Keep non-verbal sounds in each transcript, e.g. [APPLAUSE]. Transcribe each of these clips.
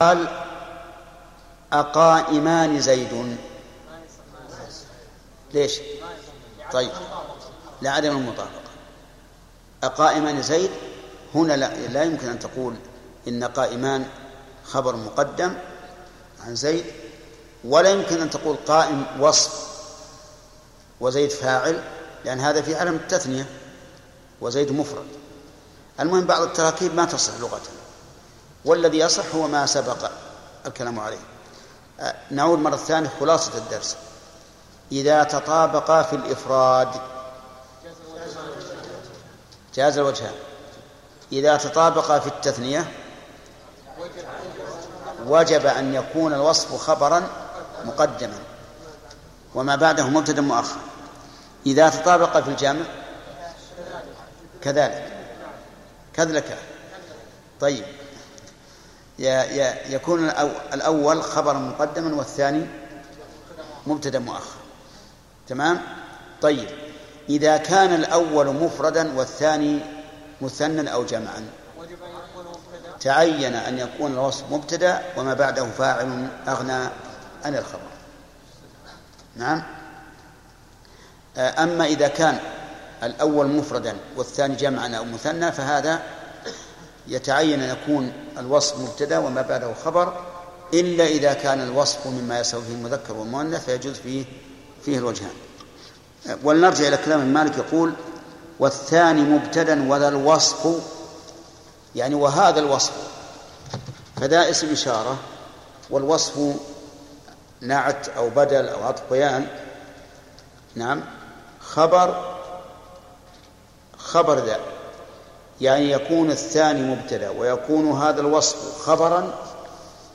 قال أقائمان زيد. ليش؟ طيب لعدم المطابقة. أقائمان زيد هنا لا, لا يمكن أن تقول إن قائمان خبر مقدم عن زيد ولا يمكن أن تقول قائم وصف وزيد فاعل لأن هذا في علم التثنية وزيد مفرد. المهم بعض التراكيب ما تصح لغة والذي يصح هو ما سبق الكلام عليه. نعود مرة ثانية خلاصة الدرس. إذا تطابقا في الإفراد جاز الوجهان إذا تطابقا في التثنية وجب أن يكون الوصف خبرا مقدما وما بعده مبتدأ مؤخر إذا تطابق في الجمع كذلك. كذلك. طيب. يكون الأول خبرا مقدما والثاني مبتدا مؤخر. تمام؟ طيب. إذا كان الأول مفردا والثاني مثنى أو جمعا. تعين أن يكون الوصف مبتدأ وما بعده فاعل أغنى عن الخبر. نعم؟ أما إذا كان الأول مفردا والثاني جمعا أو مثنى فهذا يتعين أن يكون الوصف مبتدأ وما بعده خبر إلا إذا كان الوصف مما يسوي فيه المذكر والمؤنث فيجوز فيه فيه الوجهان. ولنرجع إلى كلام مالك يقول والثاني مبتدا وذا الوصف يعني وهذا الوصف. فذا اسم إشارة والوصف نعت أو بدل أو عطف بيان نعم. خبر خبر ذا. يعني يكون الثاني مبتدا ويكون هذا الوصف خبرا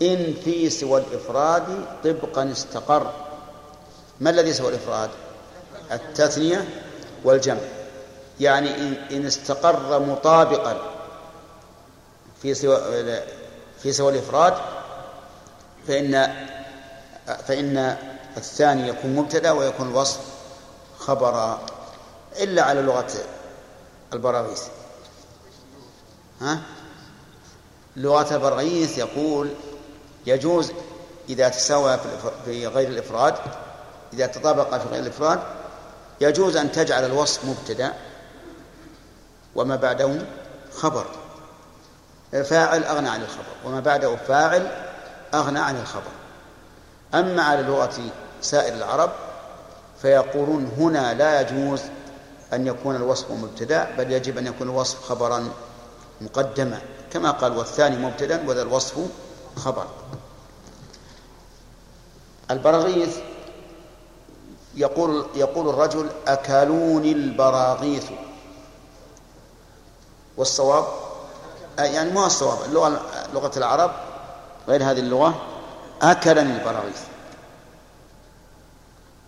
إن في سوى الإفراد طبقا استقر. ما الذي سوى الإفراد؟ التثنية والجمع. يعني إن استقر مطابقا في سوى في سوى الإفراد فإن فإن الثاني يكون مبتدأ ويكون الوصف خبرا إلا على لغة البراغيث. ها؟ لغة البراغيث يقول يجوز إذا تساوى في غير الإفراد إذا تطابق في غير الإفراد يجوز أن تجعل الوصف مبتدأ وما بعده خبر. فاعل أغنى عن الخبر وما بعده فاعل أغنى عن الخبر. أما على لغة سائر العرب فيقولون هنا لا يجوز أن يكون الوصف مبتدأ بل يجب أن يكون الوصف خبرا. مقدما كما قال والثاني مبتدأ وذا الوصف خبر. البراغيث يقول يقول الرجل أكلوني البراغيث. والصواب؟ يعني ما الصواب؟ اللغة لغة العرب غير هذه اللغة؟ أكلني البراغيث.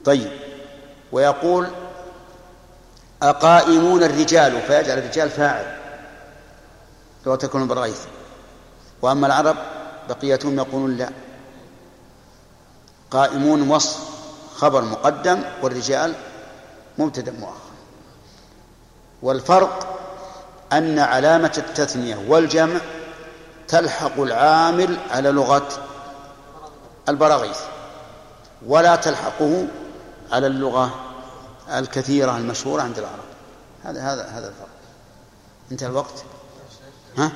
طيب. ويقول أقائمون الرجال فيجعل الرجال فاعل. لو تكون البراغيث وأما العرب بقيتهم يقولون لا. قائمون وصف خبر مقدم والرجال مبتدا مؤخر والفرق أن علامة التثنية والجمع تلحق العامل على لغة البراغيث ولا تلحقه على اللغة الكثيرة المشهورة عند العرب. هذا هذا هذا الفرق. انتهى الوقت. ها؟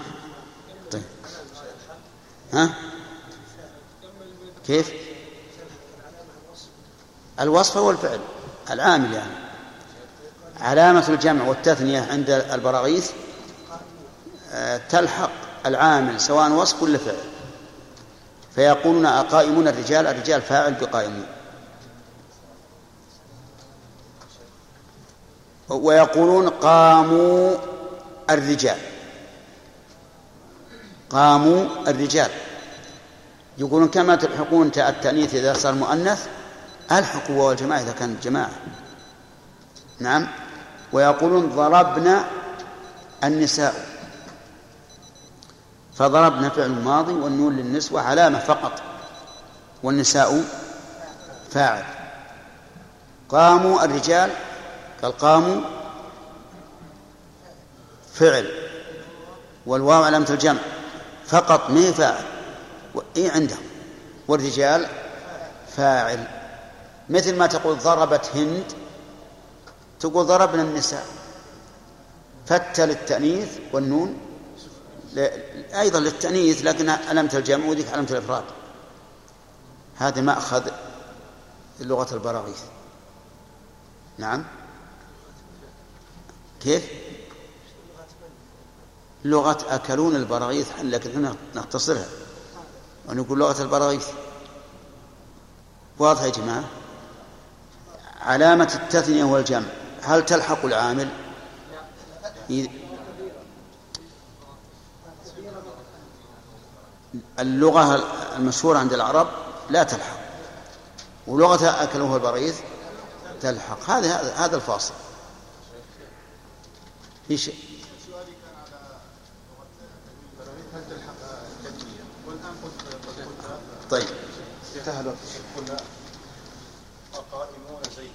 طيب. ها؟ كيف؟ الوصف هو الفعل العامل يعني. علامة الجمع والتثنية عند البراغيث آه، تلحق العامل سواء وصف ولا فعل. فيقولون أقائمون الرجال الرجال فاعل بقائمون ويقولون قاموا الرجال. قاموا الرجال. يقولون كما تلحقون التأنيث إذا صار مؤنث ألحقوا واو الجماعة إذا كانت جماعة. نعم. ويقولون ضربنا النساء. فضربنا فعل ماضي والنون للنسوة علامة فقط. والنساء فاعل. قاموا الرجال قال قاموا فعل. والواو علامة الجمع. فقط ما فاعل إي عندهم. والرجال فاعل. مثل ما تقول ضربت هند تقول ضربنا النساء فتى للتأنيث والنون. أيضا للتأنيث لكن علامة الجمع وذيك علامة الإفراد. هذا مأخذ لغة البراغيث. نعم. كيف؟ لغة أكلون البراغيث لكن إحنا نختصرها. ونقول لغة البراغيث. واضح يا جماعة؟ علامة التثنية والجمع. هل تلحق العامل؟ اللغة المشهورة عند العرب لا تلحق. ولغة أكلوه البريث تلحق. هذا هذا الفاصل. في شيء طيب انتهى الوقت. قلنا القائمون زيد.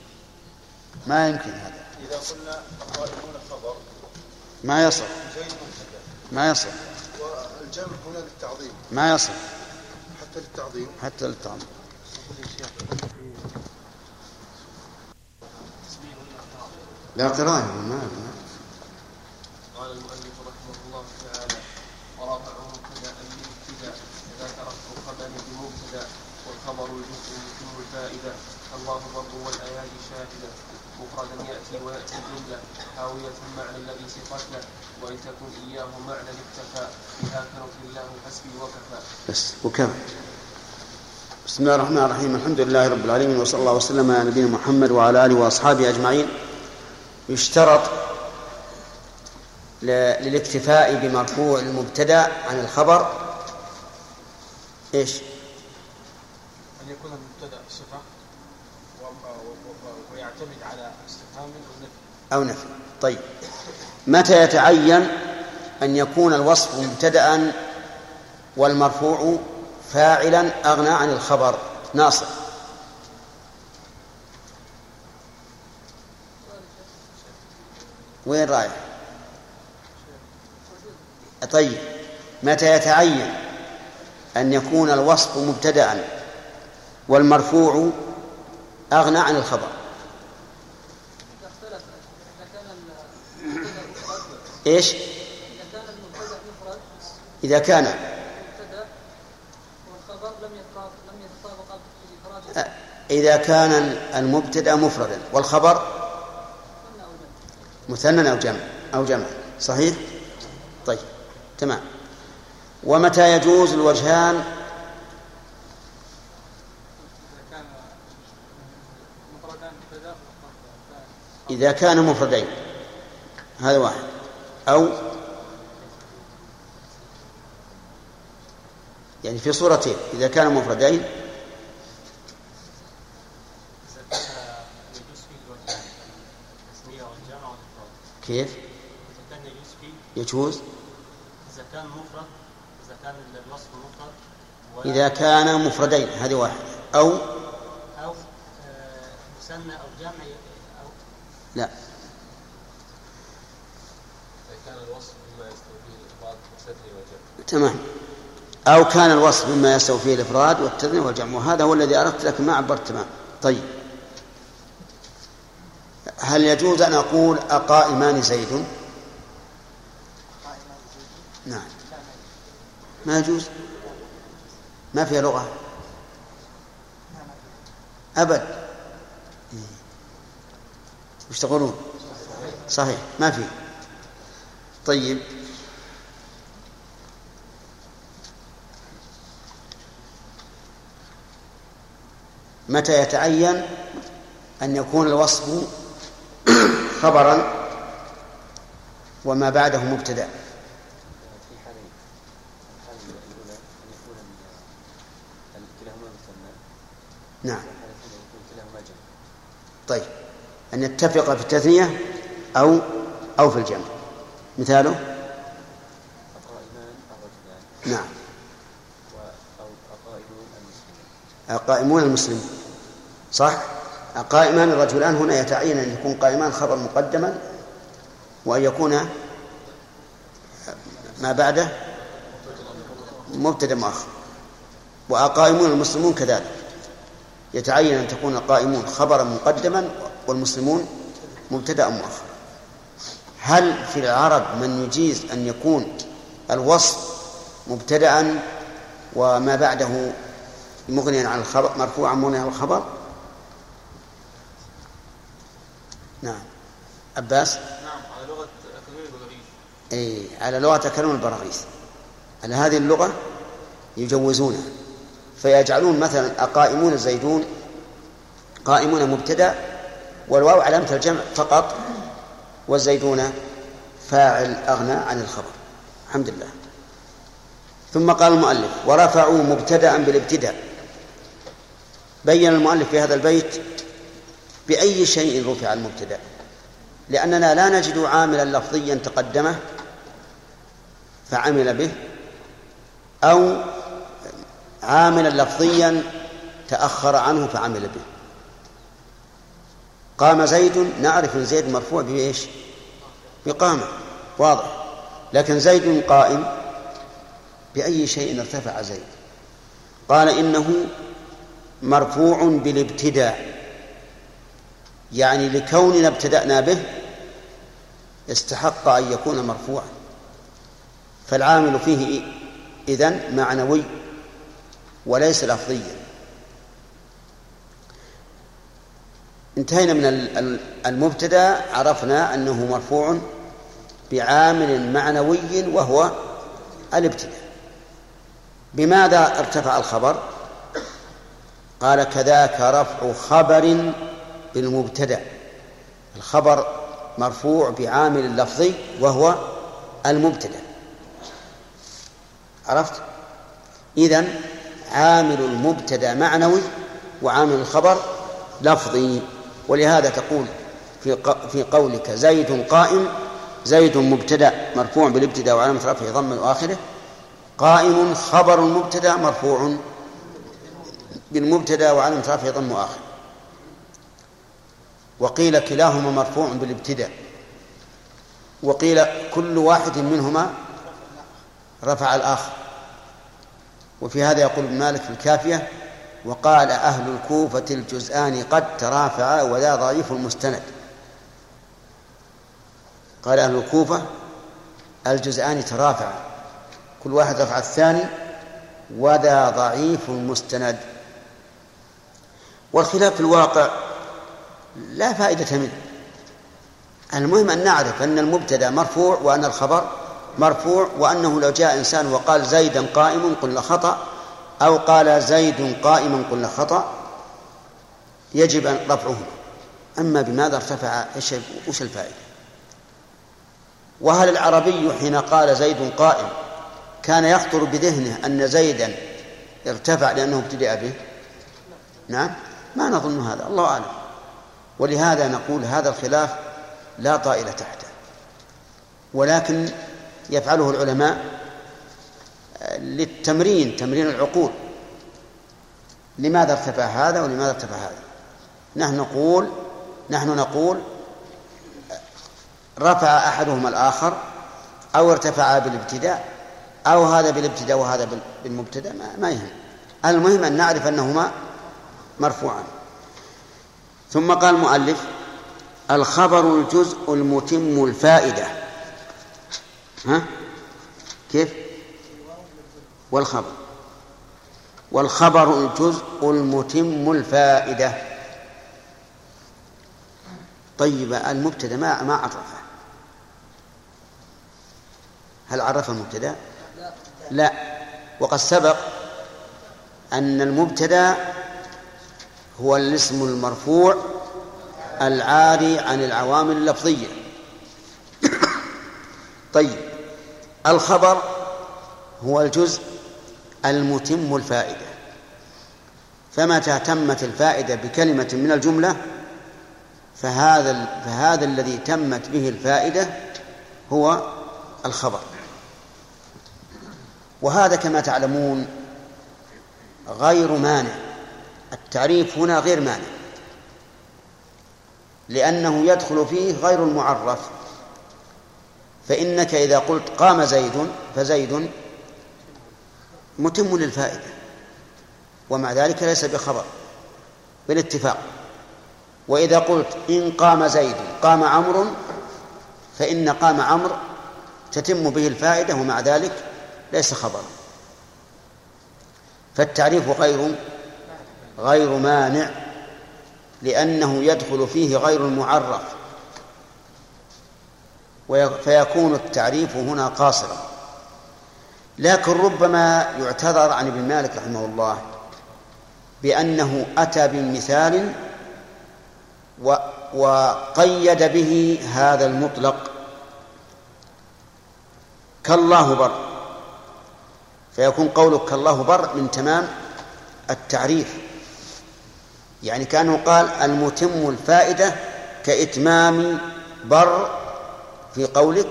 ما يمكن هذا. إذا قلنا القائمون خبر ما يصل. ما يصل. والجمع هنا للتعظيم. ما يصل. حتى للتعظيم. حتى للتعظيم. لا قراءة ما قال المؤلف رحمه الله تعالى ورفعه مبتدأ للابتداء إذا تركت خبر بمبتدا والخبر الجزء يتم الفائده الله الرب والايادي شاهدة. مفردا يأتي ويأتي الجمله حاوية المعنى الذي صفت له وإن تكن إياه معنى اكتفى. بها كنف الله حسبي وكفى. بس وكفى بسم الله الرحمن الرحيم. الحمد لله رب العالمين. وصلى الله وسلم على نبينا محمد وعلى آله وأصحابه أجمعين. يشترط للاكتفاء بمرفوع المبتدأ عن الخبر. إيش؟ أن يكون المبتدا صفه ويعتمد على استفهام أو نفي. أو نفي. طيب. متى يتعين أن يكون الوصف مبتدأ والمرفوع فاعلا أغنى عن الخبر؟ ناصر. وين رايح طيب. متى يتعين أن يكون الوصف مبتدأ والمرفوع أغنى عن الخبر إيش؟ إذا كان إذا كان المبتدأ مفردا والخبر مثنى أو جمع أو جمع. صحيح؟ طيب تمام. ومتى يجوز الوجهان إذا كان مفردين. هذا واحد. أو يعني في صورتين إذا كان مفردين. كيف؟ إذا كان فيه يجوز. إذا كان مفرد إذا كان الوصف مفرد إذا كان مفردين هذه واحدة أو أو آه، مثنى أو جمع لا. كان الوصف مما يستوفيه الإفراد والتثنية والجمع. تمام. أو كان الوصف مما يستوفيه الإفراد والتثنية والجمع. وهذا هو الذي أردت لكن ما عبرت تمام طيب. هل يجوز أن أقول أقائمان زيد؟ نعم. ما يجوز؟ ما فيها لغة؟ أبد. وش تقولون صحيح. ما في. طيب. متى يتعين أن يكون الوصف خبرا وما بعده مثنى نعم. طيب. أن يتفق في التثنية أو أو في الجمع. مثاله؟ نعم. أقائمون المسلمين. صح؟ قائمان الرجلان هنا يتعين أن يكون قائمان خبر مقدما وأن يكون ما بعده مبتدا مؤخر. وقائمون المسلمون كذلك. يتعين أن تكون القائمون خبرا مقدما والمسلمون مبتدأ مؤخر؟ هل في العرب من يجيز أن يكون الوصف مبتدأ وما بعده مغنيا عن الخبر مرفوعا مغنيا عن الخبر؟ نعم. عباس؟ نعم على لغة أكاديمية البلاغيس أي على لغة أكرم البراغيث على هذه اللغة يجوزونها فيجعلون مثلا أقائمون الزيدون قائمون مبتدأ والواو علامة الجمع فقط والزيدون فاعل أغنى عن الخبر. الحمد لله. ثم قال المؤلف ورفعوا مبتدأ بالابتداء. بين المؤلف في هذا البيت بأي شيء رفع المبتدأ؟ لأننا لا نجد عاملا لفظيا تقدمه فعمل به أو عاملا لفظيا تأخر عنه فعمل به. قام زيد نعرف إن زيد مرفوع بإيش؟ بقامة واضح. لكن زيد قائم بأي شيء ارتفع زيد. قال إنه مرفوع بالابتداء يعني لكوننا ابتدأنا به استحق أن يكون مرفوعا. فالعامل فيه إذن معنوي وليس لفظيا. انتهينا من المبتدا عرفنا أنه مرفوع بعامل معنوي وهو الابتداء. بماذا ارتفع الخبر؟ قال كذاك رفع خبر بالمبتدا. الخبر مرفوع بعامل لفظي وهو المبتدا. عرفت؟ اذن عامل المبتدا معنوي وعامل الخبر لفظي. ولهذا تقول في في قولك زيد قائم زيد مبتدا مرفوع بالابتداء وعلامة رفعه ضم آخره قائم خبر المبتدا مرفوع بالمبتدا وعلامة رفعه ضم آخره وقيل كلاهما مرفوع بالابتداء. وقيل كل واحد منهما رفع الآخر. وفي هذا يقول ابن مالك في الكافية وقال أهل الكوفة الجزآن قد ترافعا وذا ضعيف المستند. قال أهل الكوفة الجزآن ترافعا كل واحد رفع الثاني وذا ضعيف مستند والخلاف في الواقع لا فائدة منه. المهم أن نعرف أن المبتدأ مرفوع وأن الخبر مرفوع وأنه لو جاء إنسان وقال زيدا قائم قلنا خطأ أو قال زيد قائما قلنا خطأ يجب أن رفعهما أما بماذا ارتفع؟ إيش وش الفائدة؟ وهل العربي حين قال زيد قائم كان يخطر بذهنه أن زيدا ارتفع لأنه ابتدأ به؟ نعم ما نظن هذا الله أعلم. ولهذا نقول هذا الخلاف لا طائل تحته. ولكن يفعله العلماء للتمرين تمرين العقول. لماذا ارتفع هذا ولماذا ارتفع هذا؟ نحن نقول نحن نقول رفع أحدهما الآخر أو ارتفع بالابتداء أو هذا بالابتداء وهذا بالمبتدأ ما, ما يهم. المهم أن نعرف أنهما مرفوعان. ثم قال المؤلف الخبر الجزء المتم الفائدة. ها؟ كيف؟ والخبر. والخبر الجزء المتم الفائدة. طيب المبتدأ ما ما عرفه. هل عرف المبتدأ؟ لا. وقد سبق أن المبتدأ هو الاسم المرفوع العاري عن العوامل اللفظية. طيب الخبر هو الجزء المتم الفائدة. فمتى تمت الفائدة بكلمة من الجملة فهذا فهذا الذي تمت به الفائدة هو الخبر. وهذا كما تعلمون غير مانع. التعريف هنا غير مانع. لأنه يدخل فيه غير المعرف. فإنك إذا قلت قام زيد فزيد متم للفائدة ومع ذلك ليس بخبر بالاتفاق. وإذا قلت إن قام زيد قام عمرو فإن قام عمرو تتم به الفائدة ومع ذلك ليس خبرا فالتعريف غير غير مانع لأنه يدخل فيه غير المعرف فيكون التعريف هنا قاصرا. لكن ربما يعتذر عن ابن مالك رحمه الله بأنه أتى بمثال وقيد به هذا المطلق. كالله بر. فيكون قولك كالله بر من تمام التعريف. يعني كأنه قال المتم الفائدة كإتمام بر في قولك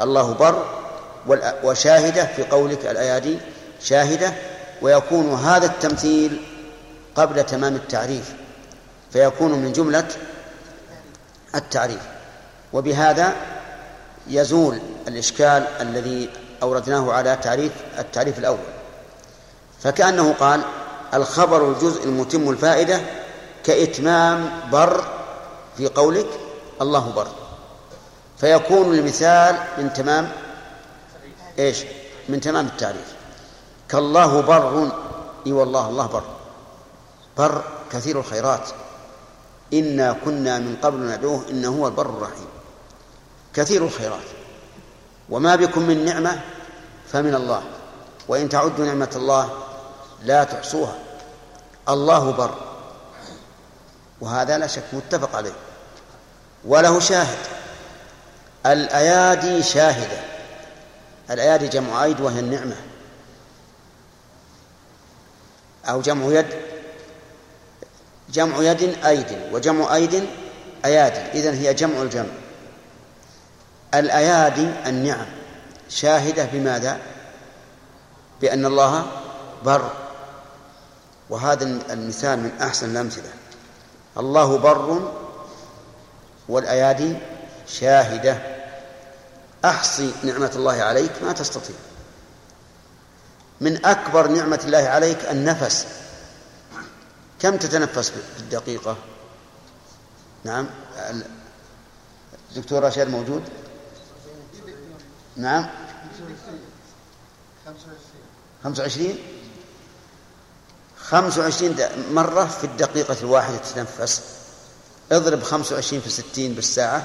الله بر وشاهدة في قولك الأيادي شاهدة ويكون هذا التمثيل قبل تمام التعريف فيكون من جملة التعريف. وبهذا يزول الإشكال الذي أوردناه على تعريف التعريف الأول. فكأنه قال الخبر الجزء المتم الفائدة كإتمام بر في قولك الله بر. فيكون المثال من تمام إيش؟ من تمام التعريف. كالله بر إي والله الله بر بر كثير الخيرات. إنا كنا من قبل ندعوه إنه هو البر الرحيم. كثير الخيرات. وما بكم من نعمة فمن الله. وإن تعدوا نعمة الله لا تحصوها. الله بر وهذا لا شك متفق عليه. وله شاهد. الأيادي شاهدة. الأيادي جمع أيد وهي النعمة. أو جمع يد. جمع يد أيد وجمع أيد أيادي إذن هي جمع الجمع. الأيادي النعم. شاهدة بماذا؟ بأن الله بر. وهذا المثال من أحسن الأمثلة. الله بر والأيادي شاهدة. أحصي نعمة الله عليك ما تستطيع. من أكبر نعمة الله عليك النفس. كم تتنفس في الدقيقة؟ نعم. الدكتور رشاد موجود؟ نعم. خمسة وعشرين. خمسة وعشرين مرة في الدقيقة الواحدة تتنفس. اضرب خمسة وعشرين في ستين بالساعة.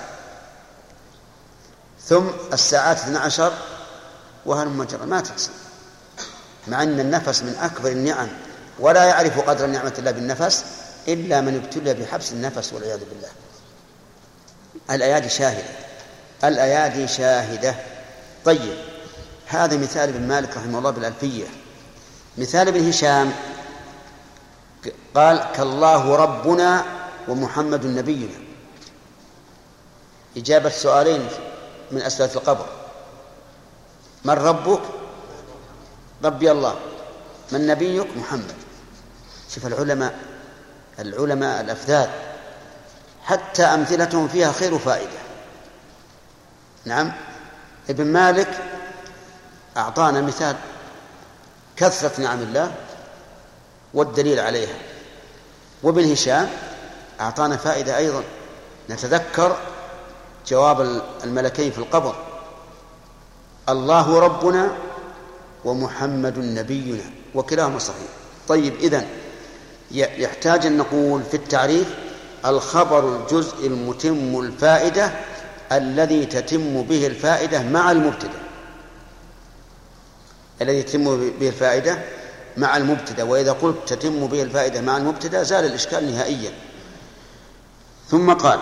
ثم الساعات اثنى عشر وهل مجرى؟ ما تحصل مع أن النفس من أكبر النعم ولا يعرف قدر نعمة الله بالنفس إلا من ابتلي بحبس النفس والعياذ بالله. الأيادي شاهدة. الأيادي شاهدة. طيب هذا مثال ابن مالك رحمه الله بالألفية. مثال ابن هشام قال كالله ربنا ومحمد نبينا. إجابة سؤالين. من أسئلة القبر. من ربك؟ ربي الله. من نبيك؟ محمد. شوف العلماء العلماء الأفذاذ حتى أمثلتهم فيها خير فائدة نعم. ابن مالك أعطانا مثال. كثرة نعم الله والدليل عليها. وابن هشام أعطانا فائدة أيضا. نتذكر جواب الملكين في القبر. الله ربنا ومحمد نبينا وكلاهما صحيح. طيب إذن يحتاج أن نقول في التعريف الخبر الجزء المتم الفائدة الذي تتم به الفائدة مع المبتدأ. الذي تتم به الفائدة مع المبتدأ وإذا قلت تتم به الفائدة مع المبتدأ زال الإشكال نهائيا. ثم قال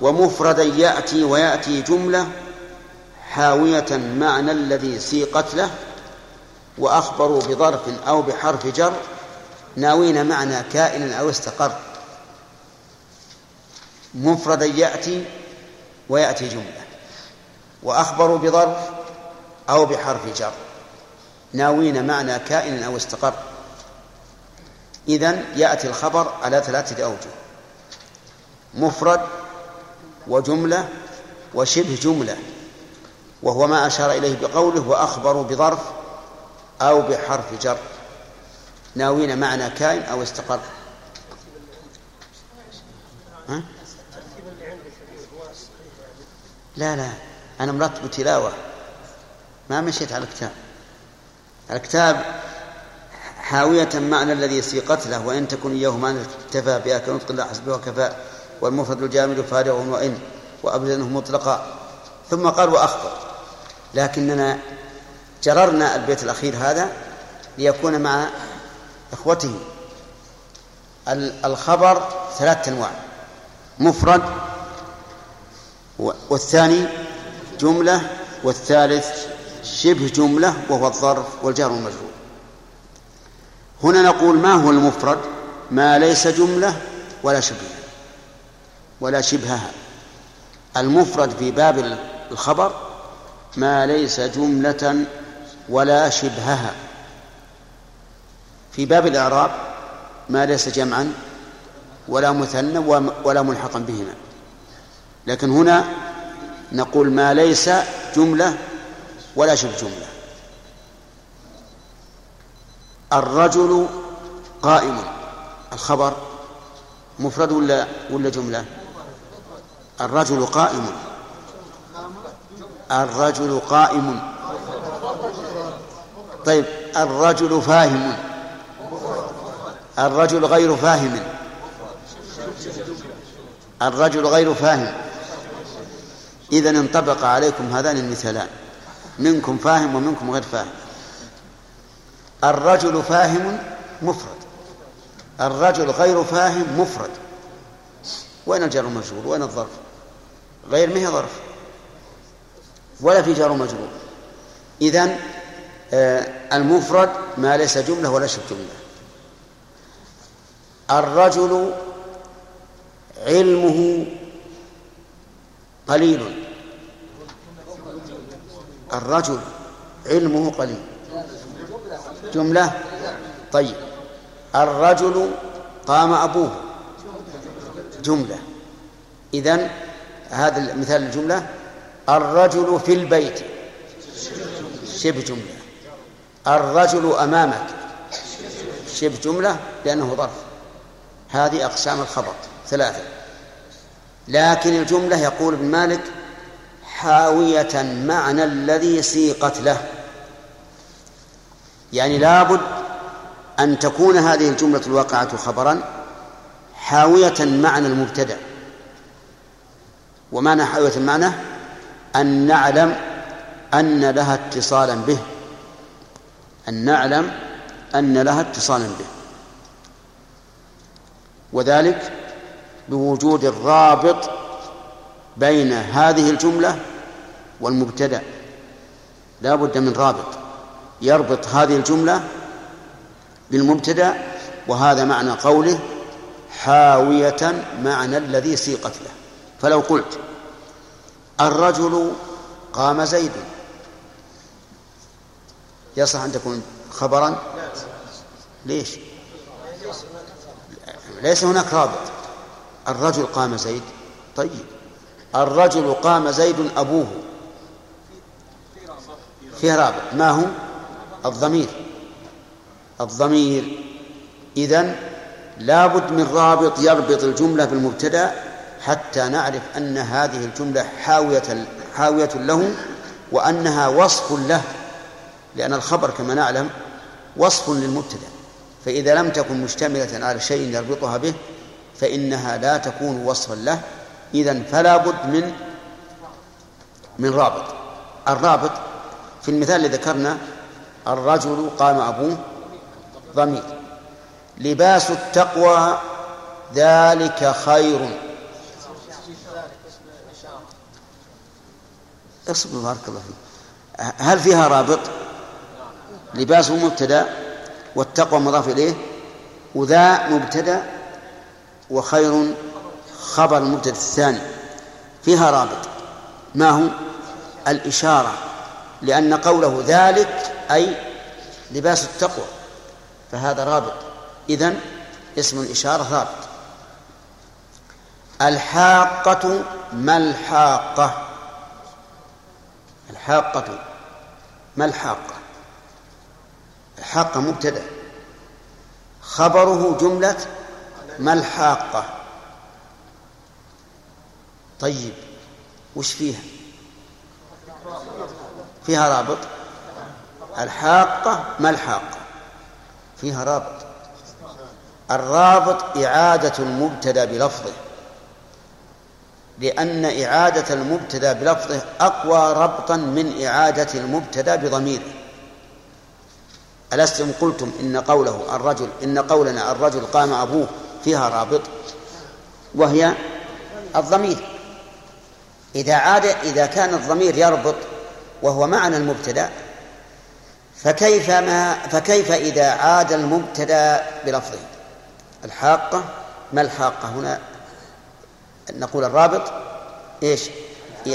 ومفردا يأتي ويأتي جملة حاوية معنى الذي سيقت له وأخبروا بظرف أو بحرف جر ناوين معنى كائن أو استقر. مفردا يأتي ويأتي جملة وأخبروا بظرف أو بحرف جر ناوين معنى كائن أو استقر. إذن يأتي الخبر على ثلاثة أوجه. مفرد وجملة وشبه جملة وهو ما أشار إليه بقوله وأخبروا بظرف أو بحرف جر. ناوين معنى كائن أو استقر. ها؟ لا لا أنا مرتب تلاوة. ما مشيت على الكتاب. الكتاب حاوية معنى الذي سيقت له وإن تكن إياه معنى اكتفى بها كنطق الله حسبه وكفى. والمفرد الجامد فارغ وإن وأبدنه مطلقا. ثم قال وأخبر لكننا جررنا البيت الأخير هذا ليكون مع إخوته. الخبر ثلاثة أنواع. مفرد والثاني جملة والثالث شبه جملة وهو الظرف والجار والمجرور هنا نقول ما هو المفرد؟ ما ليس جملة ولا شبه. ولا شبهها. المفرد في باب الخبر ما ليس جملة ولا شبهها. في باب الإعراب ما ليس جمعا ولا مثنى ولا ملحقا بهما. لكن هنا نقول ما ليس جملة ولا شبه جملة. الرجل قائم. الخبر مفرد ولا ولا جملة؟ الرجل قائم. الرجل قائم. طيب الرجل فاهم. الرجل غير فاهم. الرجل غير فاهم. إذا انطبق عليكم هذان المثالان. منكم فاهم ومنكم غير فاهم. الرجل فاهم مفرد. الرجل غير فاهم مفرد. وين الجار المجرور وين الظرف؟ غير ما هي ظرف. ولا في جار مجرور. إذن آه المفرد ما ليس جملة ولا شبه جملة. الرجل علمه قليل. الرجل علمه قليل. جملة؟ طيب. الرجل قام أبوه. جملة. إذن هذا مثال الجملة؟ الرجل في البيت. شبه جملة. الرجل أمامك. شبه جملة لأنه ظرف. هذه أقسام الخبر ثلاثة. لكن الجملة يقول ابن مالك حاوية معنى الذي سيقت له. يعني لابد أن تكون هذه الجملة الواقعة خبرا حاوية معنى المبتدأ. ومعنى حاوية المعنى أن نعلم أن لها اتصالا به. أن نعلم أن لها اتصالا به. وذلك بوجود الرابط بين هذه الجملة والمبتدأ. لا بد من رابط. يربط هذه الجملة بالمبتدأ وهذا معنى قوله حاوية معنى الذي سيقت له. فلو قلت الرجل قام زيد يصح أن تكون خبرا؟ ليش؟ ليس هناك رابط. الرجل قام زيد طيب. الرجل قام زيد أبوه. فيه رابط. ما هو؟ الضمير. الضمير إذن لابد من رابط يربط الجملة بالمبتدأ حتى نعرف أن هذه الجملة حاوية حاوية له وأنها وصف له لأن الخبر كما نعلم وصف للمبتدأ. فإذا لم تكن مشتملة على شيء يربطها به فإنها لا تكون وصفا له. إذا فلا بد من من رابط. الرابط في المثال اللي ذكرنا الرجل قام أبوه ضمير. لباس التقوى ذلك خير. اصبر بارك الله فيك. هل فيها رابط؟ لباسه مبتدا والتقوى مضاف إليه. وذا مبتدا وخير خبر المبتدا الثاني. فيها رابط. ما هو؟ الإشارة. لأن قوله ذلك أي لباس التقوى. فهذا رابط. إذن اسم الإشارة رابط الحاقة ما الحاقة؟ الحاقة. ما الحاقة؟ الحاقة مبتدأ. خبره جملة ما الحاقة؟ طيب وش فيها؟ فيها رابط؟ الحاقة ما الحاقة؟ فيها رابط. الرابط إعادة المبتدأ بلفظه. لأن إعادة المبتدأ بلفظه أقوى ربطا من إعادة المبتدأ بضميره. ألستم قلتم إن قوله الرجل إن قولنا الرجل قام أبوه فيها رابط وهي الضمير. إذا عاد إذا كان الضمير يربط وهو معنى المبتدأ فكيف ما فكيف إذا عاد المبتدأ بلفظه؟ الحاقة ما الحاقة هنا؟ نقول الرابط إيش؟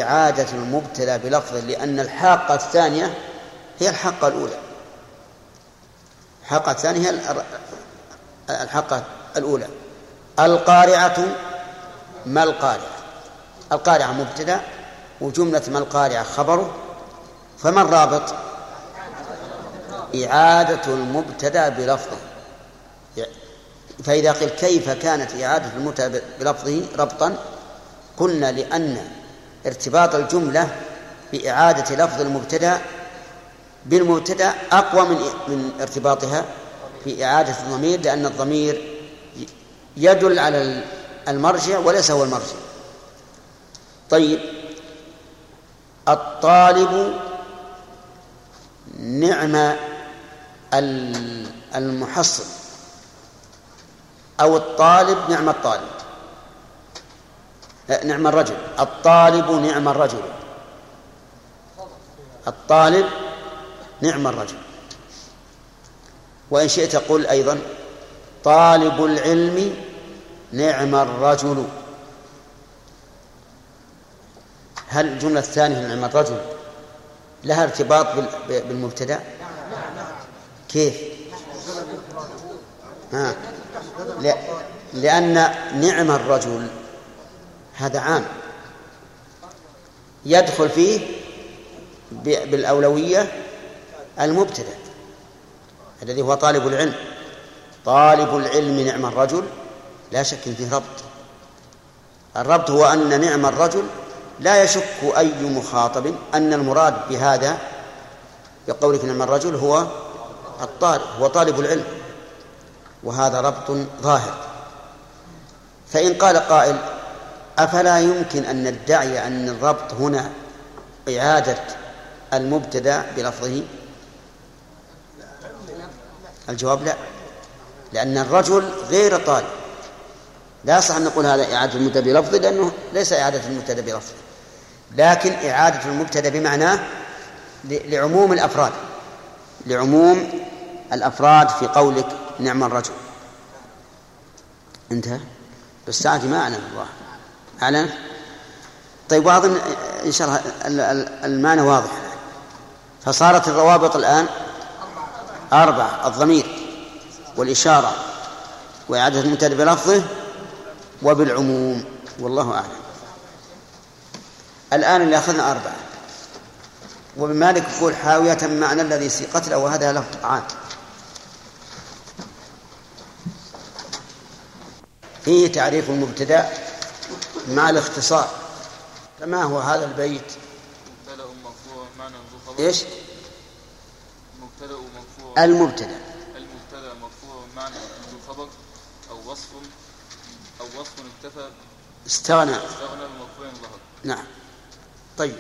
إعادة المبتلى بلفظه لأن الحاقة الثانية هي الحاقة الأولى. الحاقة الثانية هي الحاقة الأولى. القارعة ما القارعة؟ القارعة مبتدأ وجملة ما القارعة خبره فما الرابط؟ إعادة المبتدأ بلفظه فإذا قيل كيف كانت إعادة المبتدأ بلفظه ربطا قلنا لأن ارتباط الجملة بإعادة لفظ المبتدأ بالمبتدأ أقوى من من ارتباطها بإعادة الضمير لأن الضمير يدل على المرجع وليس هو المرجع. طيب الطالب نعم المحصل. أو الطالب نعم الطالب. نعم الرجل. الطالب نعم الرجل. الطالب نعم الرجل. وإن شئت قل أيضا. طالب العلم نعم الرجل. هل الجملة الثانية نعم الرجل؟ لها ارتباط بالمبتدأ؟ كيف؟ ها. لأن نعم الرجل هذا عام. يدخل فيه بالأولوية المبتدأ الذي هو طالب العلم. طالب العلم نعم الرجل لا شك فيه ربط. الربط هو أن نعم الرجل لا يشك أي مخاطب أن المراد بهذا بقولك نعم الرجل هو الطالب هو طالب العلم. وهذا ربط ظاهر. فإن قال قائل أفلا يمكن أن ندعي أن الربط هنا إعادة المبتدأ بلفظه؟ الجواب لا. لأن الرجل غير طالب. لا يصح أن نقول هذا إعادة المبتدأ بلفظه لأنه ليس إعادة المبتدأ بلفظه. لكن إعادة المبتدأ بمعناه لعموم الأفراد. لعموم الأفراد في قولك نعم الرجل. انتهى. بس ساعتي ما أعلم الله. أعلن طيب وأظن إن شاء الله المعنى واضح. فصارت الروابط الآن أربعة الضمير والإشارة وإعادة المبتدأ بلفظه وبالعموم. والله أعلم. الآن اللي أخذنا أربعة. وابن مالك يقول حاوية معنى الذي سيقتله وهذا لفظ عام فيه تعريف المبتدأ مع الاختصار. فما هو هذا البيت؟ مبتدأ مرفوع معنى خبر. إيش؟ مبتدأ مرفوع. المبتدأ. المبتدأ مرفوع معنى ذو خبر. أو وصف أو وصف اكتفى. استغنى. استغنى بمرفوع ظهر نعم. طيب.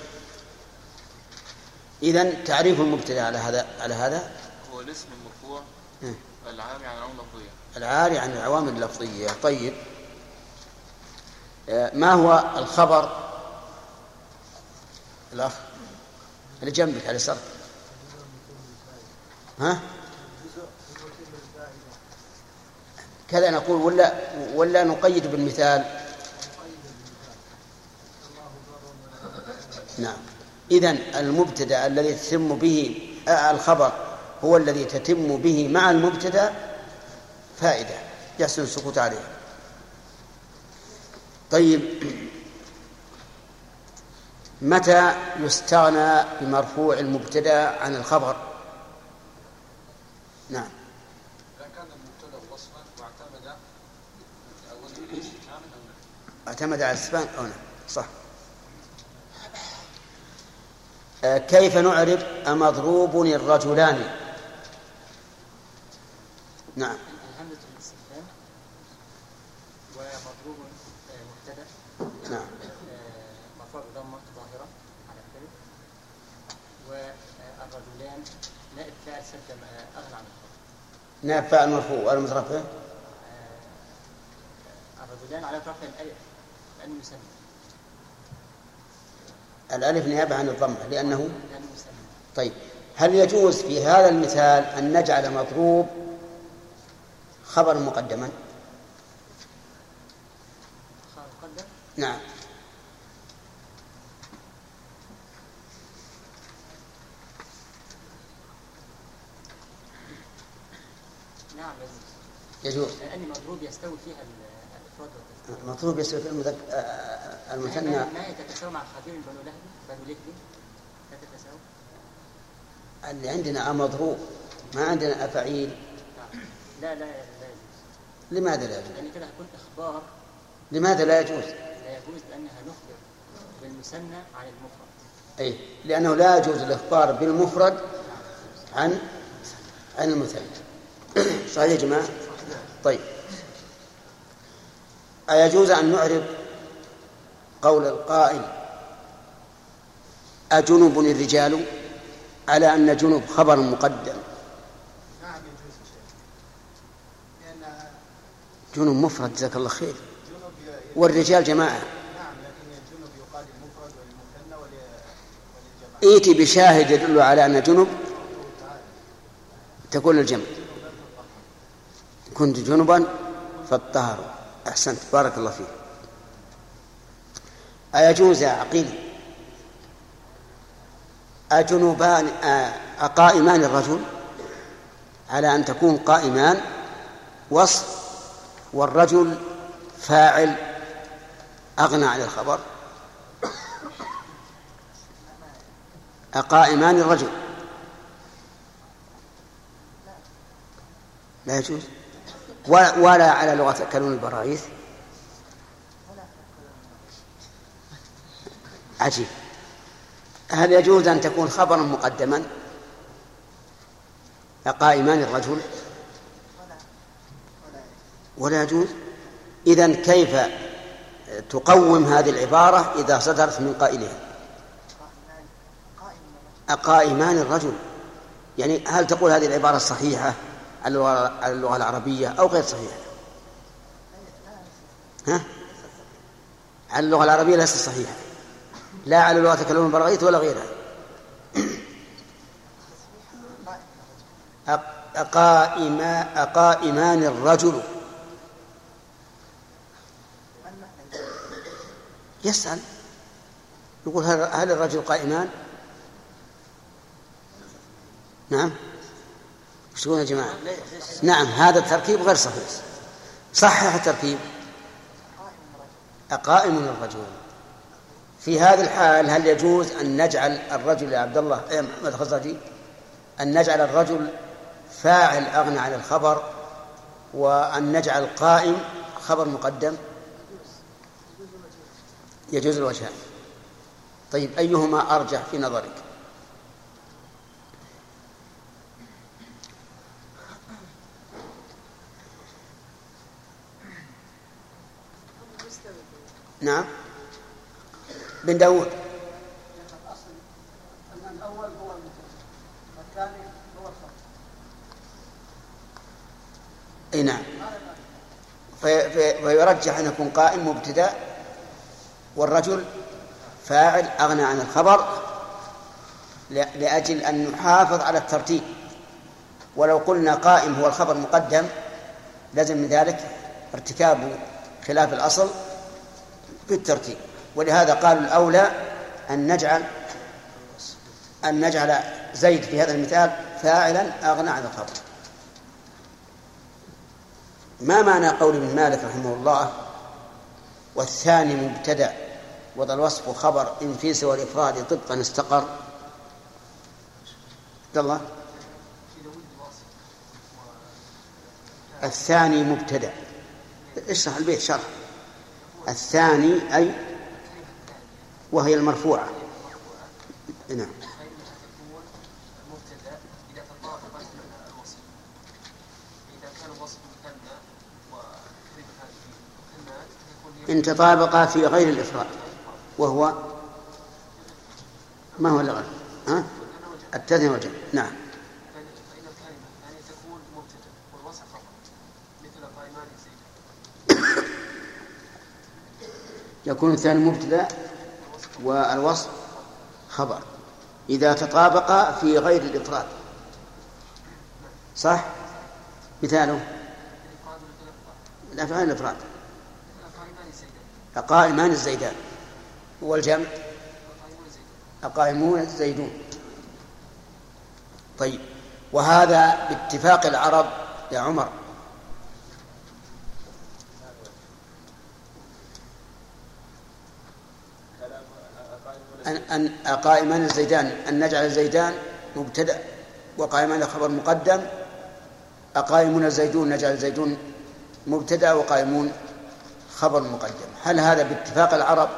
إذا تعريف المبتدأ على هذا على هذا؟ هو الاسم المرفوع مم. العام عن العملة العاري عن العوامل اللفظية. طيب. آه، ما هو الخبر؟ الأخ اللي جنبك على اليسار ها؟ كذا نقول ولا ولا نقيد بالمثال؟ نعم. إذن المبتدأ الذي تتم به آه، الخبر هو الذي تتم به مع المبتدأ فائدة يحسن السكوت عليها. طيب متى يستغنى بمرفوع المبتدأ عن الخبر؟ نعم. إذا كان المبتدأ وصف اعتمد أول استفهام أو لا؟ اعتمد على الاستفهام أو نعم صح. آه، كيف نعرف أمضروب الرجلان؟ نعم الهمزة الاستفهام ومضروب آه، مبتدأ نعم آه، مرفوع بضمة ظاهرة على الكلم والرجلان نائب فاعل سد آه، أغنى عن الخبر نائب فاعل مرفوع والمترفع آه، الرجلان على رفع الألف لأنه مسمى. الألف نيابة عن الضمة لأنه؟ طيب هل يجوز في هذا المثال أن نجعل مضروب خبرا مقدما؟ خبر مقدم؟ نعم. يجوز. لأن مضروب يستوي فيها ال- الإفراد والتثنية مطلوب يصير في المذك... آه، آه، المثنى. ما يتتساوى مع خبير بنو لهب بنو لهب. لا تتساوى. اللي عندنا مضروب ما عندنا أفعيل. لا لا لا يجوز. لماذا لا يجوز؟ لأن كده هيكون إخبار. لماذا لا يجوز؟ لا يجوز لأنها نخبر بالمثنى عن المفرد. أي لأنه لا يجوز الإخبار بالمفرد عن عن المثنى. [COUGHS] صحيح يا جماعة؟ طيب. أيجوز أن نعرب قول القائل أجنب الرجال على أن جنب خبر مقدم؟ نعم يجوز لأن جنب مفرد جزاك الله خير. والرجال جماعة. نعم ائتي بشاهد يدل على أن جنب تكون الجمع كنت جنبا فاطهروا. أحسنت. بارك الله فيك. أيجوز يا عقيل؟ أجنبان آه، أقائمان الرجل على أن تكون قائمان وصف والرجل فاعل. أغنى عن الخبر. أقائمان الرجل. لا يجوز. ولا, على لغة كلون البراغيث عجيب. هل يجوز أن تكون خبرا مقدما؟ قائمان الرجل؟ ولا يجوز. إذا كيف تقوم هذه العبارة إذا صدرت من قائلها؟ أقائمان الرجل. يعني هل تقول هذه العبارة الصحيحة على اللغة اللغة العربية أو غير صحيحة ها؟ على اللغة العربية ليست صحيحة. لا على لغة كلام البراغيث ولا غيرها. أق- أقائما أقائمان الرجل. يسأل. يقول هل الرجل قائمان؟ نعم. إيش تقولون يا جماعة. نعم هذا التركيب غير صحيح. صحح التركيب. أقائم الرجل. في هذه الحال هل يجوز أن نجعل الرجل يا عبد الله يا محمد الخزرجي أن نجعل الرجل فاعل أغنى عن الخبر وأن نجعل قائم خبر مقدم؟ يجوز الوجهان طيب أيهما أرجح في نظرك؟ نعم. بن داود أن الأول هو والثاني هو إي نعم. في في فيرجح أن يكون قائم مبتدا والرجل فاعل أغنى عن الخبر ل- لأجل أن نحافظ على الترتيب. ولو قلنا قائم هو الخبر مقدم لازم من ذلك ارتكاب خلاف الأصل في الترتيب ولهذا قالوا الأولى أن نجعل أن نجعل زيد في هذا المثال فاعلا أغنى عن الخبر ما معنى قول ابن مالك رحمه الله والثاني مبتدأ وذا الوصف خبر إن في سوى الإفراد طبقا استقر؟ عبد الله؟ الثاني مبتدأ. اشرح البيت شرح. الثاني أي وهي المرفوعة. نعم. إن تطابقا في غير الإفراد وهو ما هو اللغة؟ ها؟ التثنية والجمع نعم فإن فإن الكلمة الثانية تكون مبتدأ والوصف خبر مثل قائمان زيد يكون الثاني مبتدأ والوصف خبر. إذا تطابقا في غير الإفراد صح؟ مثاله. الإفراد مثل الإفراد. لا في غير الإفراد مثل قائمان زيدان قائمان الزيدان. قائمون زيدان القائمون الزيدون. طيب. وهذا باتفاق العرب يا عمر. أن قائمان الزيدان أن نجعل الزيدان مبتدأ وقائمان خبر مقدم أقائمون الزيدون نجعل الزيدون مبتدأ وقائمون خبر مقدم. هل هذا باتفاق العرب؟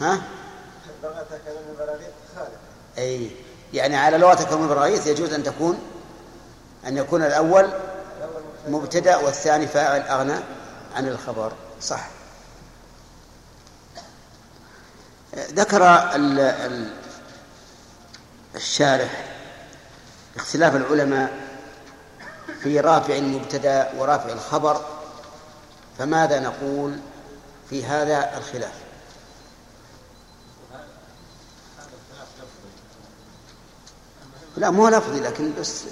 ها؟ أي يعني على لغة كون البراغيث يجوز أن تكون أن يكون الأول مبتدأ والثاني فاعل أغنى عن الخبر. صح ذكر ال- ال- الشارح اختلاف العلماء في رافع المبتدا ورافع الخبر فماذا نقول في هذا الخلاف لا مو لفظي لكن بس